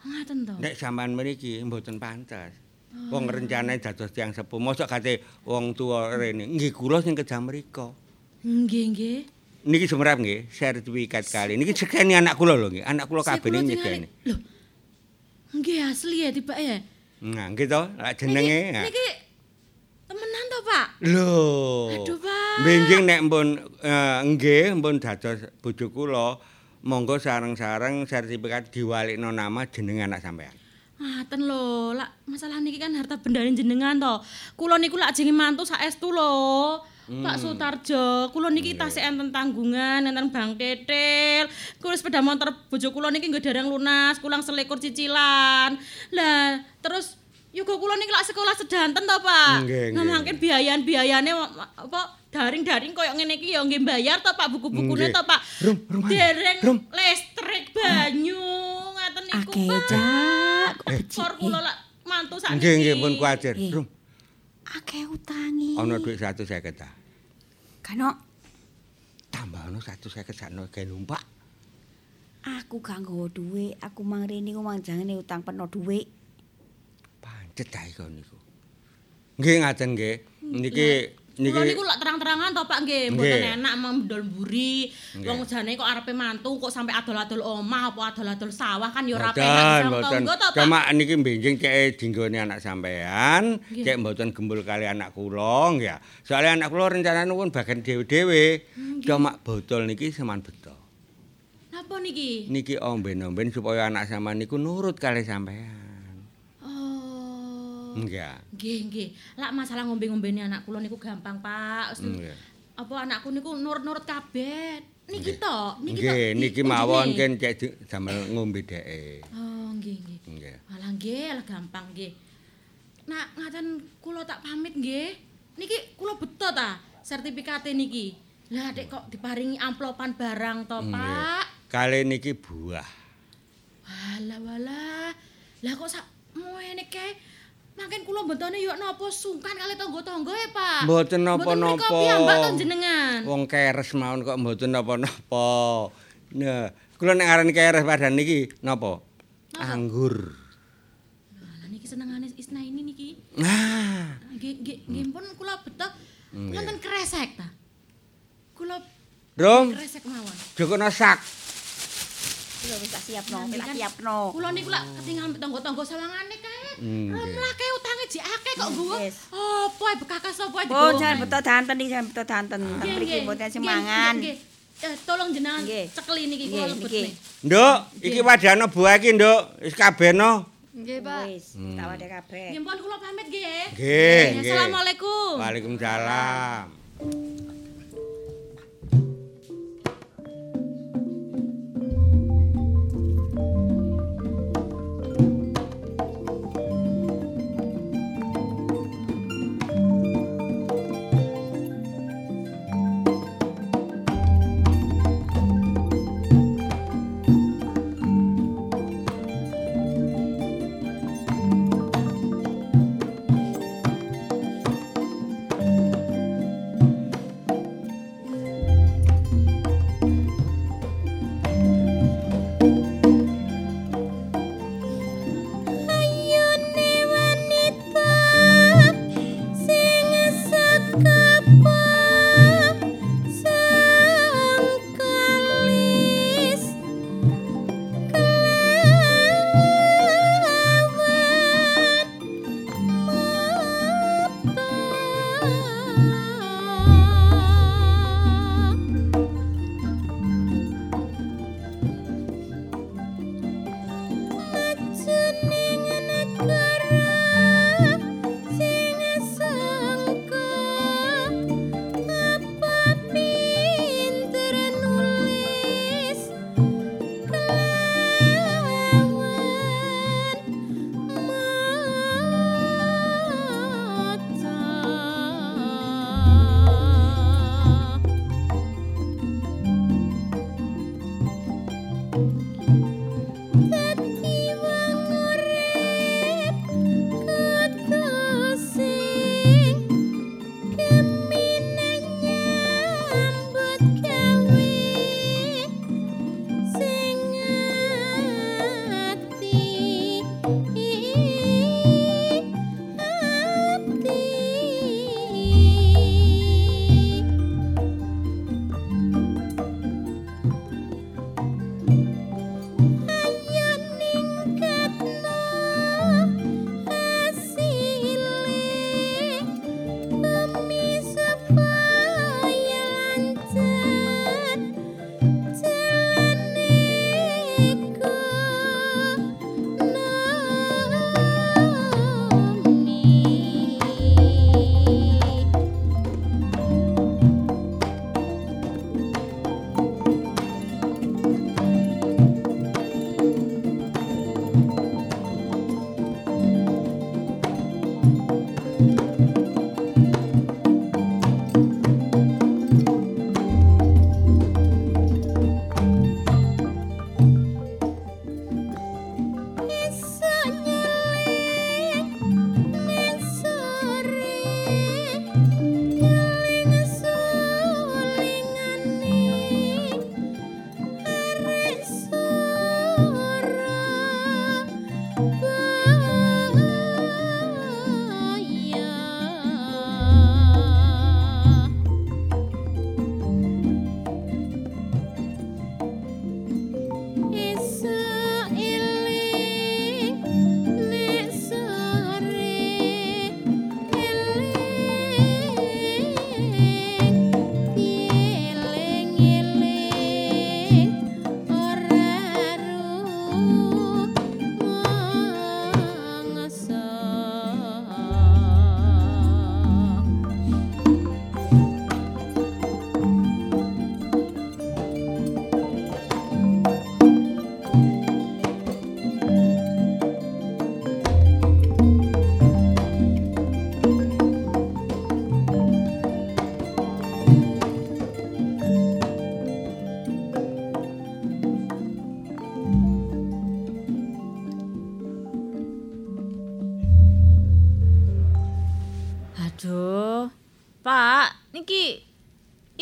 Ngeten to. Nek sampean mriki mboten pantes. Wong rencane dados tiyang sepuh, mosok kate wong tuwa rene. Nggih kula sing kejam mriku. Nggih, nggih. Niki semerap nggih, sertifikat kali. Niki sekeni anak kula lho nggih. Anak kula kabeh nyegeni. tingali- Lho. Nggih asli ya tiba ya. Nah, nggih to, jenenge. nah. Niki temenan to, Pak? Lho. Aduh, Pak. Benjing nek mbun eh, nggih mbun dados bojo kula, monggo sareng-sareng sertifikat diwalikno nama jeneng anak sampean. Ngaten lho, lak masalah niki kan harta bendane jenengan to. Kula niku lak jenenge mantu saestu lho. Pak Sutarjo, kula niki tasih enten tanggungan, enten Bang Tetel. Kula sepeda motor bojo kula niki nggih dereng lunas, kulang selikur cicilan. Lah, terus Yoga kula niki lak sekolah sedanten to, Pak. Ngemangke biayan-biayane apa daring-daring koyo ngene iki ya nggih bayar to, Pak, buku-bukune to, Pak. Rum, rum, Dereng rum. listrik banyu ngaten niku, Akeh, Pak. Cak. Kok Kor kula lak mantu sakniki. Nggih, nggih pun kuwatir. Eh. Rum, Akeh utangi. ana dhuwit 150 ta. Kano Tambah ana 150 sakno gawe numpak. aku gak nggawa dhuwit, aku mang rene ku mang jangane utang peno dhuwit. Iku niku. Nggih ngaten nggih. Niki Kula niki niku lak terang-terangan to Pak nggih, Nggih. mboten enak mendol mburi. Nggih. Wong jane kok arepe mantu kok sampe adol-adol omah apa adol-adol sawah kan ya ora penak to Pak. Cuma niki benjing cek dinggone anak sampean, Nggih. cek mboten gembul kali anak kula ya. Soalnya anak kula rencanane pun bagian dhewe-dhewe. Cuma botol niki seman beto. Napa niki? Niki omben-omben supaya anak sampean niku nurut kali sampean. Enggak. Nggih, nggih. Lak masalah ngombe-ngombene anak kula niku gampang, Pak. Nggih. Apa anakku niku nurut-nurut kabeh. Niki to, niki to. Nggih, niki mawon kan cek damel ngombe dheke. Oh, nggih, nggih. Nggih. Alah nggih, alah gampang nggih. Nak ngaten kula tak pamit nggih. Niki kula beto ta sertifikate niki. Lah dek kok diparingi amplopan barang to. Pak. Kali niki buah. Walah walah. Lah kok sak ngene kae Makin kula bentone yo napa sungkan kali tangga-tangga ya, Pak. Mboten Mboten napa-napa. piyambak to jenengan. Wong keres mawon kok mboten napa-napa. Nah, kula nek aran keres padahal niki napa? Anggur. Lah niki senengane Isna ini niki. Nah, Nggih pun kula beto Nggih. wonten kresek ta. Kula Rum, kresek mawon. jokono sak. Lho wis tak siapno, Nanti tak siapno. Kula niku lak ketinggalan tangga-tangga sawangane kae. Nggih. Rom lake utange jek akeh kok nggowo. Yes. Apa ae bekakas apa ae Oh, jangan beto danten iki, jangan beto danten. Mriki nggih. mboten semangan. Eh, tolong jenengan cekeli niki kula Nggih, lebet niki. Nduk, iki wadana buah iki, Nduk. Wis kabehno. Nggih, Pak. Wis, tak wade kabeh. Nggih, mpun kula pamit nggih. Nggih, nggih. Assalamualaikum. Waalaikumsalam.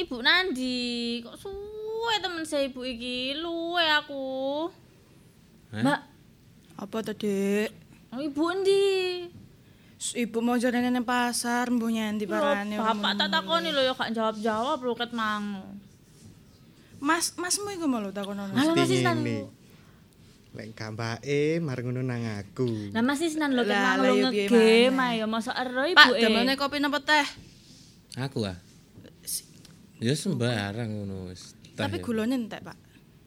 Ibu Nandi, kok suwe temen saya ibu iki, luwe aku. Hah? Mbak, Apa to, Dik? oh, ibu endi? Ibu mau jalan nang pasar, mbuh nyendi parane. Bapak tak takoni lho ya gak jawab-jawab lho ket mang. Mas, masmu iku mau lho takonono. Halo Mas Isnan. Lek gambake mar ngono nang aku. Lah Mas Isnan lho ket mang lho ya piye ngegame ya masa ero ibu Pak, e. damane kopi napa teh? Aku ah. Ya sembarang ngono wis. Tapi gulone entek, Pak.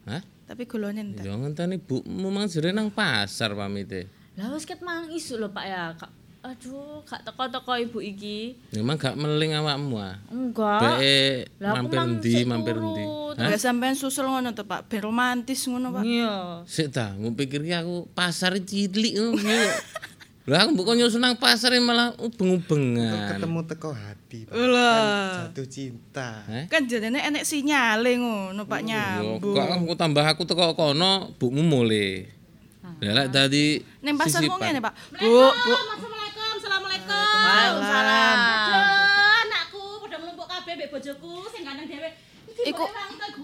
Hah? Tapi gulone entek. Ya ngenteni bukmu mang jere nang pasar pamite. Lah wis ket mang isu lho Pak ya. Aduh, gak teko-teko ibu iki. Memang gak meling awakmu ah. Enggak. Beke Lah, aku mampir ndi, mampir ndi. Ya sampean susul ngono to, Pak. Ben romantis ngono, Pak. Iya. Sik ta, mbok pikir ki aku pasar cilik ngono. Lah aku mbok nyusun nang pasar malah ubeng-ubengan. Ketemu teko hati. Lah. Jatuh cinta. Heh? Kan jadinya enek sinyale ngono, Pak Ya, nyambung. kok aku tambah aku teko kono, bukmu mulai. Lah lek dadi Ning pasar wong ngene, Pak. Bu, Bu. Assalamualaikum, Assalamualaikum. Waalaikumsalam. Aduh, anakku pada mlumpuk kabeh mbek bojoku sing gandeng dhewe. Iku-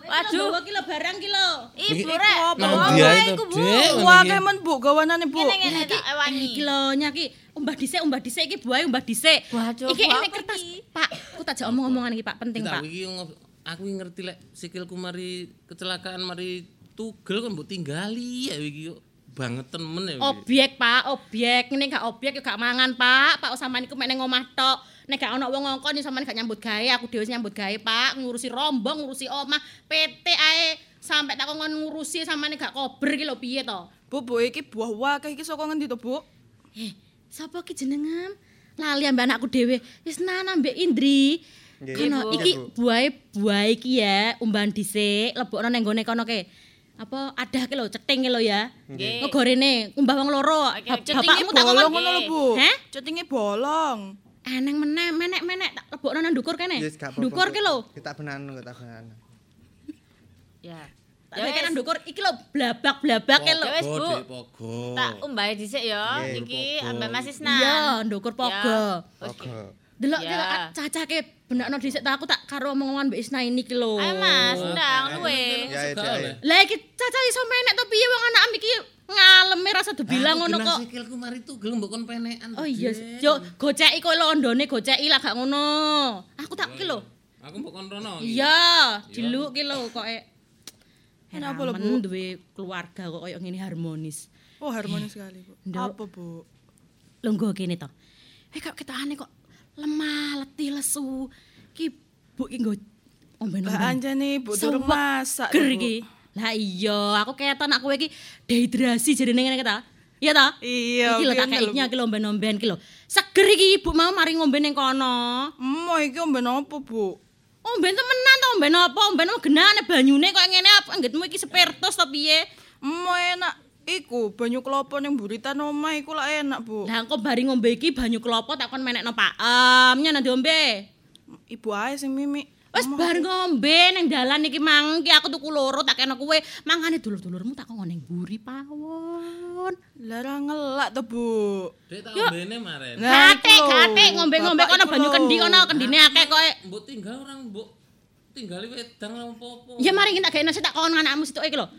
Aduh, bawa kilo barang kilo. Iki Ibu rek, bawa iku, Bu. Wah, iki. kemen Bu, gawanane Bu. Ngene-ngene tak ewangi. Iki lho nyaki, umbah dhisik, umbah dhisik iki buahe umbah dhisik. Waduh, Iki Bu, enek kertas. Pak, aku tak jak omong-omongan iki, Pak, penting, Pak. iki aku iki ngerti lek sikilku mari kecelakaan mari tugel kan mbok tinggali ya iki yo bangeten men ya. Objek, Pak, objek. Ngene gak objek yo gak mangan, Pak. Pak sampean iku mek ning omah tok. Nek gak ono wong ngongkon sampean gak nyambut gawe, aku dhewe nyambut gawe, Pak. Ngurusi rombong, ngurusi omah, PT ae sampai tak kongkon ngurusi sampean gak kober iki lho piye to? Bu, Bu iki buah wakeh iki saka ngendi to, Bu? Eh, sapa ki jenengan? Lali ambek anakku dhewe. Wis nana mbek Indri. Kono iki Iya, Bu. buahe buahe iki ya, umbahan dhisik, lebokno nang gone kono ke. Apa adah ki lho, ceting ki lho ya. Nggih. Ngegorene umbah wong loro. Cetinge Bapakmu tak bolong ngono lho, Bu. Heh? Cetinge bolong. Eneng meneh, menek-menek tak lebokno nang ndukur kene. Yes, Bu. ki lho. Kita benan kok tak benan. Ya. Tak ya, nang ndukur iki lho blabak-blabak ki lho. Dik, pogo. Tak umbahe dhisik ya. Iki ambek Mas Isnan. Iya, ndukur pogo. Oke. Delok Ya. delok cacake benakno dhisik ta aku tak karo omong-omongan mbek Isna ini ki lho. Ayo Mas, ndang luwe. Lah iki caca iso menek to piye wong anak iki ngaleme rasa dibilang ngono kok. Sikilku mari tugel mbok kon penekan. Oh iya, yo goceki kowe londone goceki lah gak ngono. Aku tak ki lho. Aku mbok kon rono. Iya, diluk ki lho kok e. Kenapa lho, Bu? Duwe keluarga kok koyo ngene harmonis. Oh, harmonis sekali, Bu. Apa, Bu? Lho nggo kene to. Eh kok ketane kok lemah, letih, lesu. Ki Bu ki nggo omben-omben. Lah anjane Bu durung masak. Seger Bu. iki. Lah iya, aku keton aku iki dehidrasi jarene ngene ta. Iya ta? Iya, Iki lho tak kaiknya iki lho omben-omben iki lho. Seger iki Ibu mau mari ngombe ning kono. Emo iki omben apa, Bu? Omben temenan to, omben apa? Omben apa genane banyune kok ngene apa anggitmu iki spirtus to piye? Emo enak. Iku banyu klopo ning buritan omah iku lah enak, Bu. Lah engko bari ngombe iki banyu klopo tak kon menekno paem, nyana diombe. Ibu ae sing mimik. Wes bar ngombe ning dalan iki mang iki aku tuku loro tak kena kowe mangane dulur-dulurmu tak kok ning mburi pawon. Lah ra ngelak to, Bu. Dek tak ombene maren. Lho. gate ngombe-ngombe kono banyu kendi kono kendine akeh kok. Mbok tinggal orang mbok tinggali wedang lah apa-apa. Ya mari kita gawe nasi tak kon anakmu situ iki lho.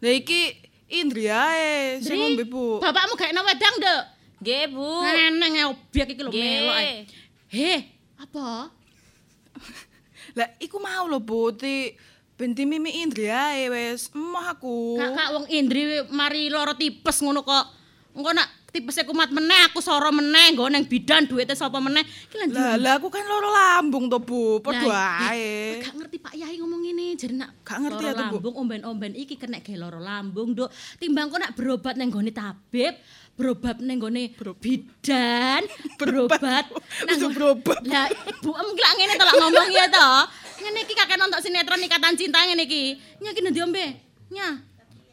Lah iki Indri ae sing ngombe, Bu. Bapakmu gawe wedang, Nduk. Nggih, Bu. Eneng e obyek iki lho melok ae. Heh, apa? Lah iku mau lho, Bu. Ti di mimik Indri ae wis. Emoh aku. Kakak wong Indri mari loro tipes ngono kok. Engko nak tipese kumat meneh aku soro meneh nggo nang bidan duwite sapa meneh. Iki lan Lah lah aku kan loro lambung to, Bu. Padha ae. Gak ngerti Pak Yai ngomong ngene, jare nak Gak ngerti loro Bu. lambung omben-omben iki kena ge loro lambung, Nduk. Timbang kok nak berobat nang gone tabib, berobat nang gone bidan, berobat nang berobat. Lah, ibu em ngene to lak ngomong ya to. Ngene iki kakek nonton sinetron Ikatan Cinta ngene iki. Nya ki ndi ombe? Nya.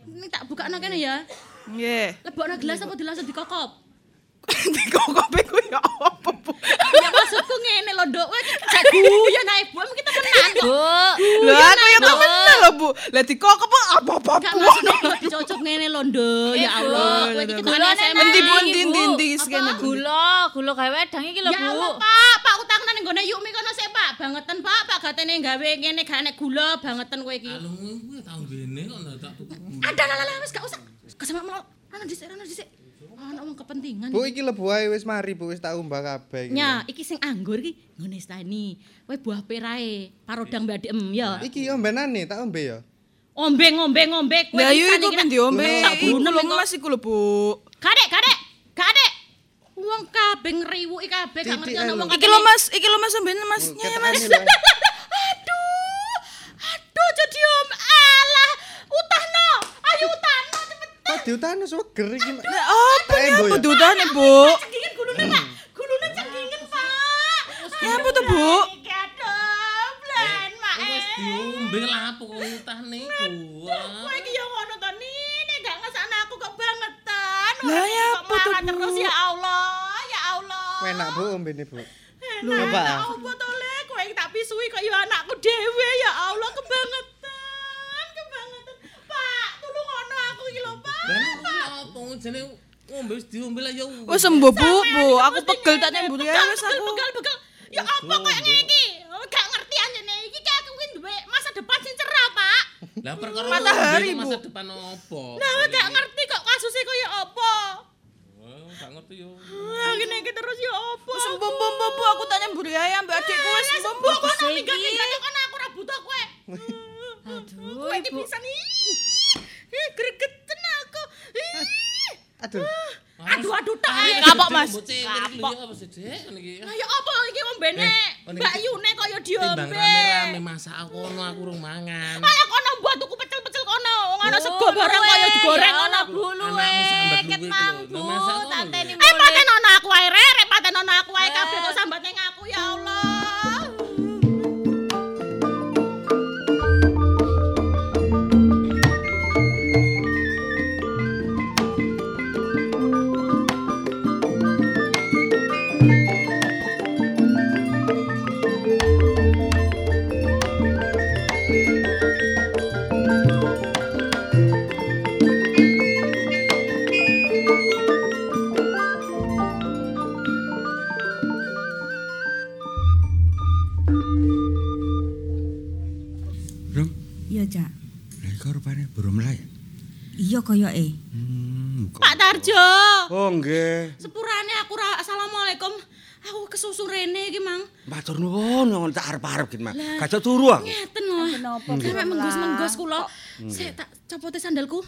Ini tak bukakno kene ya. Nggih. Lebokno gelas apa dilangsung dikokop? Dikokop iku ya apa, Bu? ya maksudku ngene lho, Nduk. Kowe guyon ae, Bu. Em kita tenan kok. Bu. Lho aku ya temenan lho, Bu. Lah dikokop apa-apa, Gak Bu. dicocok ngene lho, Nduk. Ya Allah. Kowe iki endi endi iki kene, Bu. Gula, gula gawe wedang iki lho, Ya Bu. Allah, Pak. Pak utang nang ning gone yuk mi kono sik, Pak. Bangeten, Pak. Pak gatene gawe ngene gak enek gula bangeten kowe iki. Kuwi tau bene kok tak tuku. Ada lah lah wis gak usah. Kesampe melo. Ana dhisik, ana dhisik. Ana wong kepentingan. Bu iki lebu ae wis mari Bu wis tak umbah kabeh iki. Nya, iki sing anggur iki ngene stani. Kowe buah perae, parodang Mbak Adem ya. Iki ombenane tak ombe ya. Ombe ngombe ngombe kowe Lah yo pisan iku iki, ben nak. diombe. Tak Iku bunem lho engko. Mas iku lho, Bu. Kadek, kadek. Kadek. Wong kabeh ngriwuki kabeh gak ngerti ana wong Iki lho Mas, iki lho Mas omben Masnya ya Mas. Aduh. Aduh jadi om alah. Utahno. Ayo utahno diutano seger iki. Mak. Lah apa ya? diutane, Bu? Gulune, Pak. Gulune cengkingen, Pak. Ya apa tuh, Bu? Iki aduh, blen, Mak. Wis diombe lah apa kok utah niku. Kowe iki yo ngono to Nini, gak ngesakno aku kok bangetan. Lah, ya apa tuh, marah Bu? terus ya Allah, ya Allah. Enak Bu ombene Bu. Lho, Coba. apa to le? Kowe iki tak pisui kok yo anakku dhewe ya Allah kebangetan, iki lho, Pak. Lah kuwi apa jane ngombe wis diombe lah ya. Wis sembuh, Bu, Bu. Aku pegel tak nyambut ya wis aku. Begal, begal. Ya apa kok ngene iki? Oh, Gak ngerti anjene iki ki aku ki duwe masa depan sing cerah, Pak. Lah perkara Matahari, Bu. masa depan apa? Nah, gak ngerti kok kasusnya apa. Oh, gak ngerti yo. Ah, gini iki terus ya apa? Wis mbok, Bu. Aku tak nyambut ya ambek adikku wis mbok mbok. Mbok kono minggat minggat kono aku ora butuh kowe. Aduh, Kowe iki bisa nih. Ih, gregeten aku. Ih. Aduh. Aduh aduh tak. Kapok, Mas. Kapok. Apa sih, Dek? Ngene iki. Lah ya apa iki ombene? oh, Mbak Yune kaya Timbang diombe. rame-rame masak aku kono aku urung mangan. Ayo kono buat tuku pecel-pecel kono. Wong ana sego Bu, barang kaya digoreng ya ngono. Bu luwe. Anakmu sambat Ket luwe mang, iki lho. Bu, Lah masak ngono tanteni lho. Eh paten ana aku ae rek, paten ana aku ae kabeh kok koyoke. Hmm. Pak Tarjo. Oh, nggih. Sepurane aku ra Assalamualaikum. Aku kesusu rene iki, Mang. Matur nuwun wong tak arep-arep gitu, Mas. Gajah turu aku. Ngeten lho. Kenapa, Sampe Bu? menggos-menggos kula. Sik tak copote sandalku.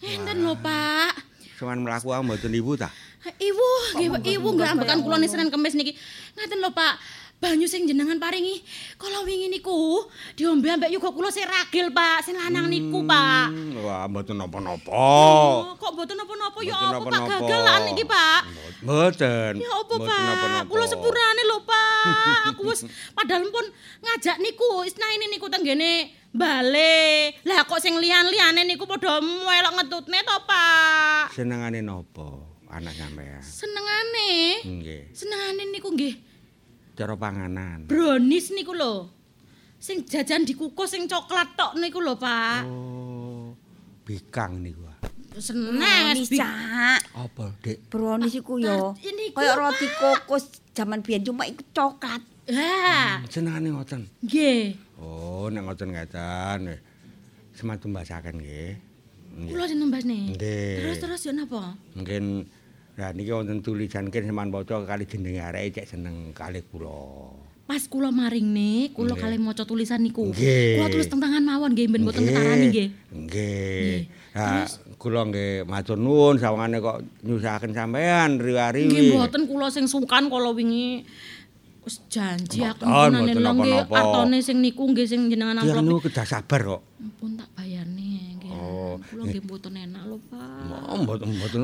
Ngeten lho, Pak. Cuman mlaku aku mboten ibu ta. Ibu, nggih ibu nggak ambekan kula ning Senin Kemis niki. Ngaten lho, Pak. Banyu sing jenengan paringi kala wingi niku diombe ambek yoga kula sing ragil, Pak, sing lanang niku, Pak. Hmm, Wah, mboten napa-napa. Oh, kok mboten napa-napa ya Mboten apa, Pak? napa-napa. Gagelan niki, Pak. Mboten. Ya apa, Pak? Kula sepurane lho, Pak. Aku wis padahal pun ngajak niku, isna ini niku tenggene bale. Lah kok sing liyan-liyane niku padha melok ngetutne to, Pak? Senengane napa anak sampean? Senengane. Nggih. Senengane niku nggih Cara panganan. brownies niku lho. Sing jajan dikukus sing coklat tok niku lho, Pak. Oh, bikang niku. Seneng Cak. Apa, Dik? Brownies iku yo. Kayak roti kokos zaman biyen cuma iku coklat. Ha, Senengane ngoten. nggih. Oh, nek ngoten ngeten. Sematu mbasaken nggih. Nggih. Kula sing nembasne. Nggih. Terus terus yo napa? Mungkin Lah niki wonten tulisan kene sampean waca kali jenenge areke cek seneng kali kula. Pas kula maring nih, kula Nggih. kali maca tulisan niku. Nggih. Kula tulis teng tangan mawon nggih ben mboten ketarani nggih. Nggih. Nah, kula nggih matur nuwun sawangane kok nyusahaken sampean Nggih riwa-riwi. mboten kula sing sungkan kala wingi wis janji aku lho nggih artone sing niku nggih sing jenengan amplop. niku kedah sabar kok. Pun tak nggih. Kula nggih mboten enak lho, Pak. Mboten mboten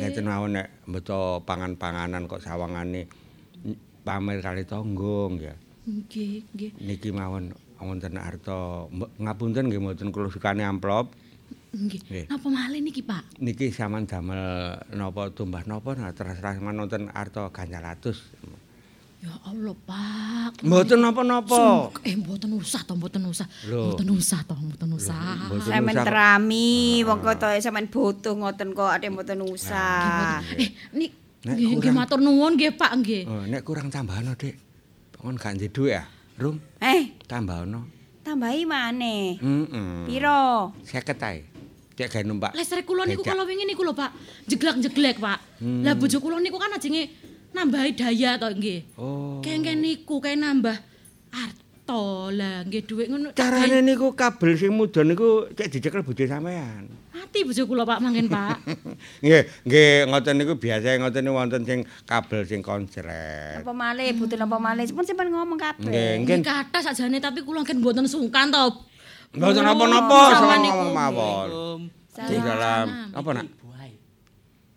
ngeten mawon nek mbeca pangan-panganan kok sawangane pamer kali tangga nggih. Nggih, nggih. Niki mawon wonten arta Mbok- ngapunten nggih mboten kula sukane amplop. Nggih. Napa malih niki, Pak? Niki sampean damel napa tumbah napa nah sampean wonten arta ganjal atus. Ya Allah, Pak. Mboten napa-napa. Eh, mboten usah to, mboten usah. Mboten usah to, mboten usah. Sampeyan usah. terami, wong kota sampean butuh ngoten kok ade mboten usah. Eh, nik nggih matur nuwun nggih, Pak nggih. Oh, nek kurang tambahan, Dik. Kon gak ndek dhuwit ya, Rum? Eh, Tambah ono. tambahi maneh. Heeh. Piro? 50 ae. Cek gawe numpak. Listrik kula niku kala wingi niku lho, Pak. Jeglek-jeglek, Pak. Hmm. Lah bojo kula niku kan ajenge nambahi daya to nggih. Oh. Kengken niku kae nambah arto lah nggih dhuwit ngono. Carane niku kabel sing mudhun niku cek dicekel bojo sampean. mati bojo kula Pak mangken, Pak. Nggih, nggih ngoten niku biasa ngoten niku wonten sing kabel sing konslet. Apa malih, butuh apa malih? Pun sampean ngomong kabeh. Nggih, Nggih kathah sakjane tapi kula kan mboten sungkan to. Mboten napa-napa sama ngomong mawon. Di dalam apa nak?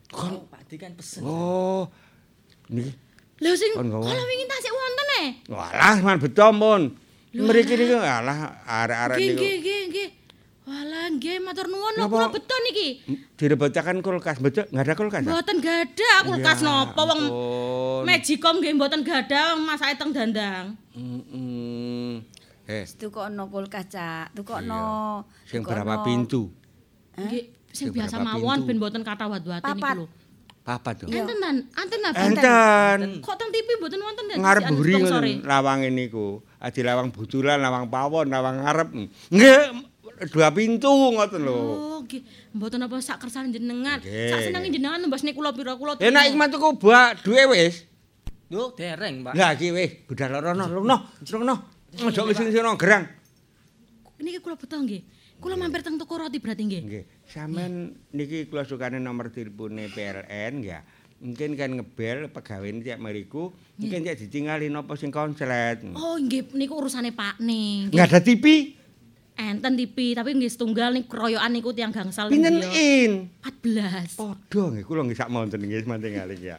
Kon Pak Di kan pesen. Oh. Niki. Lho sing kala wingi tasik wonten e. Walah, man beto pun. Lho, Mriki niku alah arek-arek niku nggih nggih nggih. Walah nggih matur nuwun lho kula beton iki. direbotaken kulkas, betul? Enggak ada kulkas. Mboten gadah kulkas napa wong. Magicom nggih mboten gadah wong masake teng dandang. Mm-mm. Eh, Tukokno kulkas, Cak. Tukokno. sing berapa pintu? Nggih sing biasa mawon ben mboten kathah wat-wate niku lho. Papat tuh. Enten tan, anten apa? Enten. Kok teng TV mboten wonten dan Ngarep buri ngoten lawange niku. Adi lawang butulan, lawang pawon, lawang ngarep. Nggih, dua pintu ngoten lho. Oh, nggih. Mboten apa sak kersane jenengan. Sak senenge jenengan nembasne kula pira kula. Enak iki mah tuku buak duwe wis. Lho, dereng, Pak. Lah iki wis budal rono, rono, rono. Ojo wis sing sono gerang. Niki kula beto nggih. Kula mampir teng toko roti berarti nggih. Nggih. Sampeyan niki kula sukane nomor telepone PLN ya. Mungkin kan ngebel pegawai tiap meriku, mungkin cek ditinggali nopo sing konslet. Oh, nggih niku urusane Pak ning. Enggak ada TV. Enten TV tapi nggih setunggal ning keroyokan niku tiang gangsal. Pinten nggih. in? 14. Padha nggih kula nggih sak monten nggih manting kali ya.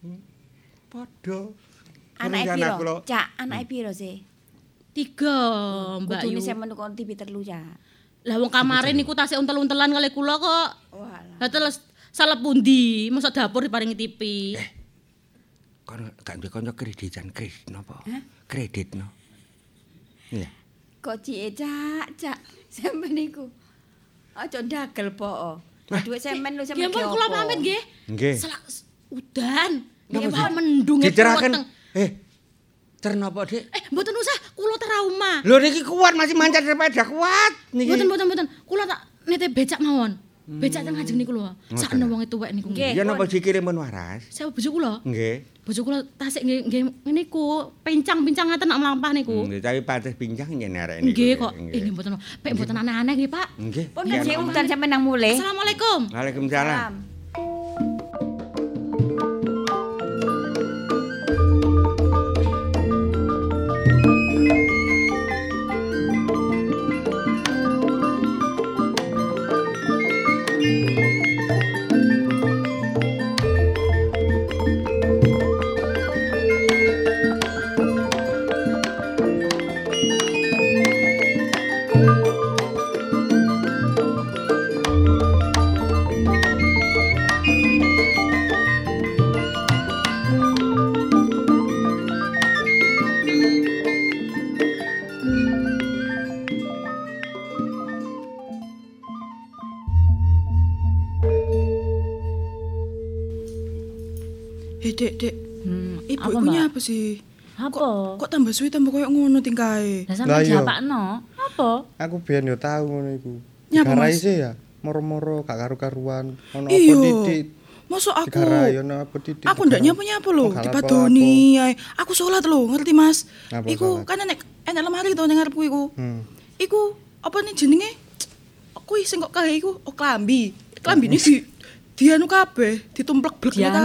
Hmm, Padha. Anake Rencana piro? kula- Cak, anake piro sih? Tiga, Mbak Kudune Yu. sampean tukok TV telu, Cak. Lah wong kamare niku tasih untel-untelan kali kula kok. Lah terus salah pundi, mosok dapur diparingi TV. Kon gak duwe kanca kreditan kredit napa? Kredit no. Iya. Kok cike, Cak, Cak. Sampean niku. Aja ndagel po. Duit sampean lho Ya sampean. ampun kula pamit nggih. Nggih. Selak udan. Nggih mendung nggih Diceraken. Eh. Ternapa, Dik? Eh, mboten usah, kula trauma. Lho niki kuat masih mancat sepeda kuat niki. Mboten mboten mboten. Kula tak nete becak mawon. Becak teng ngajeng niku lho. Sakno wong tuwek niku. Ya napa sikile mun waras? Saya bojo kula. Nggih. Bojo kula tasik nggih nggih niku pincang-pincang ngaten nak mlampah niku. Nggih, tapi patih pincang yen arek niku. Nggih kok. Nggih mboten. Pek mboten aneh-aneh nggih, Pak. Nggih. Pun kan sik udan sampean nang mulih. Assalamualaikum. Waalaikumsalam. Sih? Apa? Kok, kok tambah suwi tambah koyo ngono tingkae? Lah sampean iya. japakno. Apa? Aku biyen yo tau ngono iku. Digarai sih ya, moro-moro gak karu-karuan. Ono apa Iyo. titik. Masuk aku. Digarai ono apa titik. Aku ndak nyapa-nyapa lho, dipadoni ae. Aku salat lho, ngerti Mas? Apa Iku salat? kan enek enek lemari to ning ngarepku iku. Hmm. Iku apa nih jenenge? Kuwi sing kok kae iku oh klambi. Klambi ini di dianu kabeh,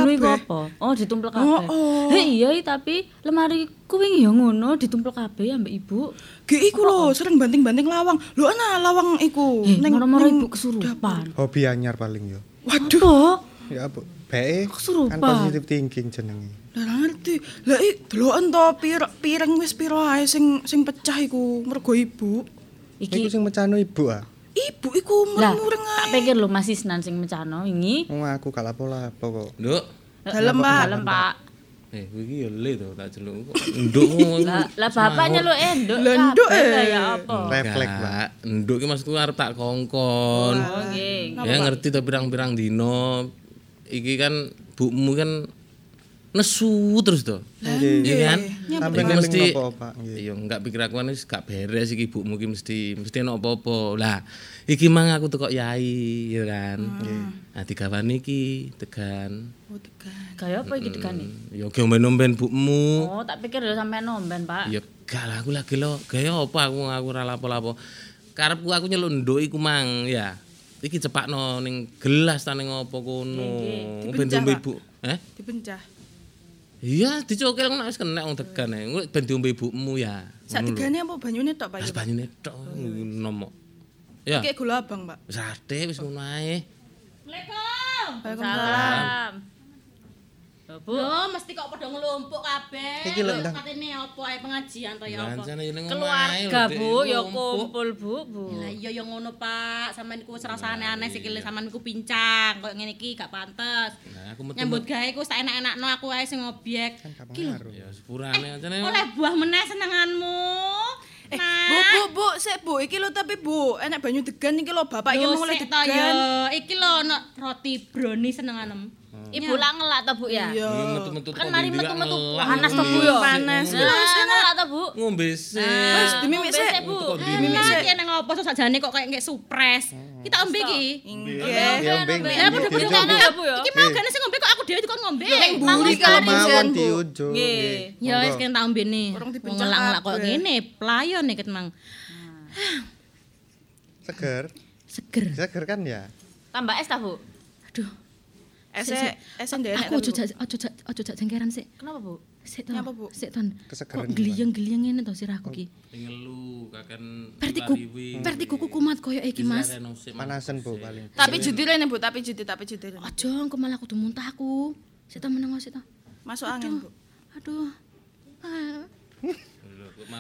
iku kabeh. apa? Oh, ditumplek Oh, kabeh. oh. Heh iya i, tapi lemari ku wingi ya ngono ditumplek kabeh ambek ibu. Ge iku lho, sering banting-banting lawang. Lho ana lawang iku. Eh, Ning- ning ibu kesurupan. Hobi anyar paling yo. Waduh. Ya apa? Bae Kesurupan. kan positive thinking jenenge. Lah ngerti. Lah ik deloken to pir pireng wis pira ae sing sing pecah iku mergo ibu. Iku sing mecano ibu ah. Ibu iku Lah, mureng tak pikir lho Mas Isnan sing mecano wingi. Wong aku gak lapo-lapo kok. Nduk. Dalem, Pak. Dalem, Pak. Eh, iki ya le to tak celuk kok. Nduk. Lah, bapaknya lo enduk. Lah, nduk, eh. Ya apa? Refleks, Pak. Nduk ki maksudku arep tak kongkon. Oh, nggih. Ya ngerti to pirang-pirang dino. Iki kan bukmu kan nesu terus to. Nggih. Iya kan? Sampai Iki ngeling mesti Pak? Nggih. Iya, enggak pikir aku wis gak beres iki ibumu iki mesti mesti ono apa-apa. Lah, iki mang aku teko yai, ya kan. Nah, digawani iki tegan. Gaya apa iki degane? Ya ge omben-omben bukmu. Oh, tak pikir ya sampean nomben, Pak. Ya gak lah aku lagi lo gaya apa aku aku ora lapo-lapo. Karepku aku nyeluk nduk iku mang ya. Iki cepakno ning gelas ta ning apa kono. Ben ibu. Eh? Dipencah. Iya, dicokil nek wis kena wong tegan ae. Engko ben diombe ibumu ya. Sak Ngono digane apa banyune tok, Pak? Wis banyune tok nomo. Ya. Kayak gula abang, Pak. Wis ade wis ngono ae. Waalaikumsalam. Bu, mesti kok padha nglumpuk kabeh. Iki lho. Katene apa ae pengajian to ya apa? Omahe Keluarga. Bu, ya kumpul, Bu, Bu. Lah iya ya ngono, Pak. Sampeyan iku rasane aneh sikile sampeyan iku pincang. Koyo ngene iki gak pantes. Nah, aku metu. Nyambut gawe ku sak enak-enakno aku ae sing obyek. Iki lho. Ya sepurane ancane. Oleh buah meneh senenganmu. Eh, Bu, Bu, Bu, sik Bu, iki lho tapi Bu, enak banyu degan iki lho Bapak iki Yo, mau sik degan. yo. Iki lho roti brownie senenganem. Ibu lak ngelak to, Bu ya? Iya. metu-metu Kan mari metu-metu panas to, Bu ya? Panas. Nah, ngelak to, Bu. Ngombe sih. Dimimik sik. Bu. Mimik sik nek ngopo sok sakjane kok kayak ngek supres. Kita ombe iki. Nggih. Ya ombe Ya nggih, padha diunjuk, padha Bu. ya. Iki mau gane sing ngombe kok aku dhewe kok ngombe. Ning Buri Bu. diunjuk. Nggih. Ya wis kene tak ombe ne. Urung Wong dipencang ngelak-ngelak kok ngene, playon nek mang. Seger. Seger. Seger kan ya? Tambah es ta, Bu? Aduh. Ese ese ndek Aku ojo jak ojo jak jengkeran sik. Kenapa, Bu? Sik to. Nyapa, Bu? Sik. Kesegeran Kok gliyeng-gliyeng ngene to sirahku ki. ngelu kaken vertigo ku kumat koyo iki, Mas. Panasan Bu paling. Tapi judile nih Bu, tapi judi tapi judile. Aja engko malah kudu muntah aku. Sik to meneng sik to. Masuk angin, Bu. Aduh.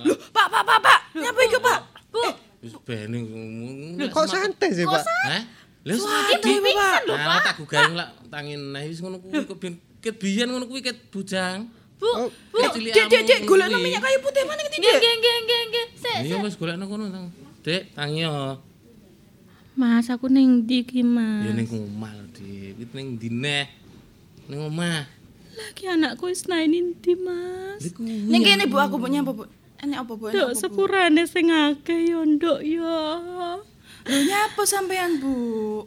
Loh, Pak, Pak, Pak, Pak. Nyapa iki, Pak? Bu. Wis ngomong. Kok santai sih, Pak? Heh? Lha Santai, Pak. Nah, tak gugahe lak tangin nah wis ngono kuwi kok ben ket biyen ngono kuwi ket bujang. Bu, Bu. Dek, dek, dek, golekno minyak kayu putih mana ngerti, Nggih, Dek? nggih, nggih, nggih, nggih. Sik, Iya wis golekno kono tang. Dek, tangi yo. Mas, aku ning ndi ki, Ya Mas? ning omah lho, Dik. Iki ning ndi neh? Ning omah. Lagi anakku wis naik ndi, Mas? Ning kene Bu aku Bu nyapa Bu. Enak apa Bu? Nduk apa, Bu? sepurane sing akeh yo, Nduk yo. Lho nyapa sampean Bu?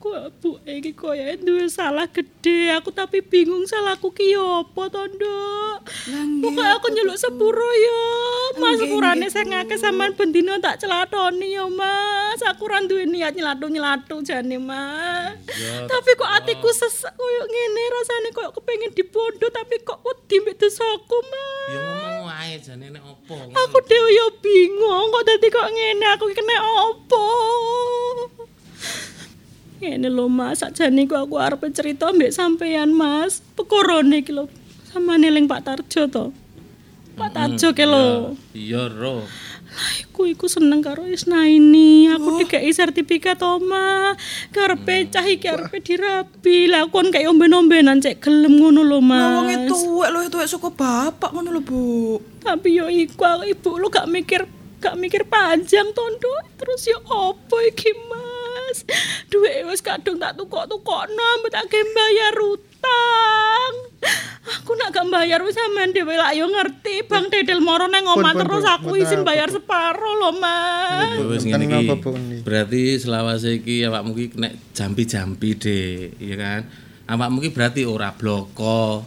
Aku bu iki koyo duwe salah gede. Aku tapi bingung salahku ki yo apa to, Nduk? Lah. Pokoke aku nyeluk sepuro yo. Mas sepurane sing akeh sampean bendino tak celatoni yo, Mas. Aku ora duwe niat nyelatu-nyelatu jane, Mas. Ya, Tapi kok atiku sesek koyo ngene rasane koyo kepengin dibondo tapi kok wedi mbek dosaku, Mas. Ya wae jane nek opo. Aku dhewe yo bingung kok dadi kok ngene aku iki kena opo. Ngene lho Mas, sakjane ku aku arep cerita mbek sampean Mas. Pekorone iki lho. Samane ling Pak Tarjo to. Pak Tarjo ke lho. Iya, Ro. Aku iku seneng karo Isnaini. Aku dikai sertifikat oma. Karepe cah iki arepe dirabi. Lah kon kayak omben-ombenan cek gelem ngono lho, Lah wong Mas. tuwek lho tuwek saka bapak ngono lho Bu. Tapi yo iku ibu lu gak mikir gak mikir panjang tondo terus yo opo iki mas duit wis kadung tak tukok-tukokno ambek tak bayar utang aku nak gak bayar wis sampean dhewe lak yo ngerti Bang Dedel moro nang omah terus aku izin bayar separo lho mas Ya wis ngene iki. ini. Berarti selawase iki awakmu iki nek jampi-jampi, Dik, iya kan? Awakmu iki berarti ora bloko.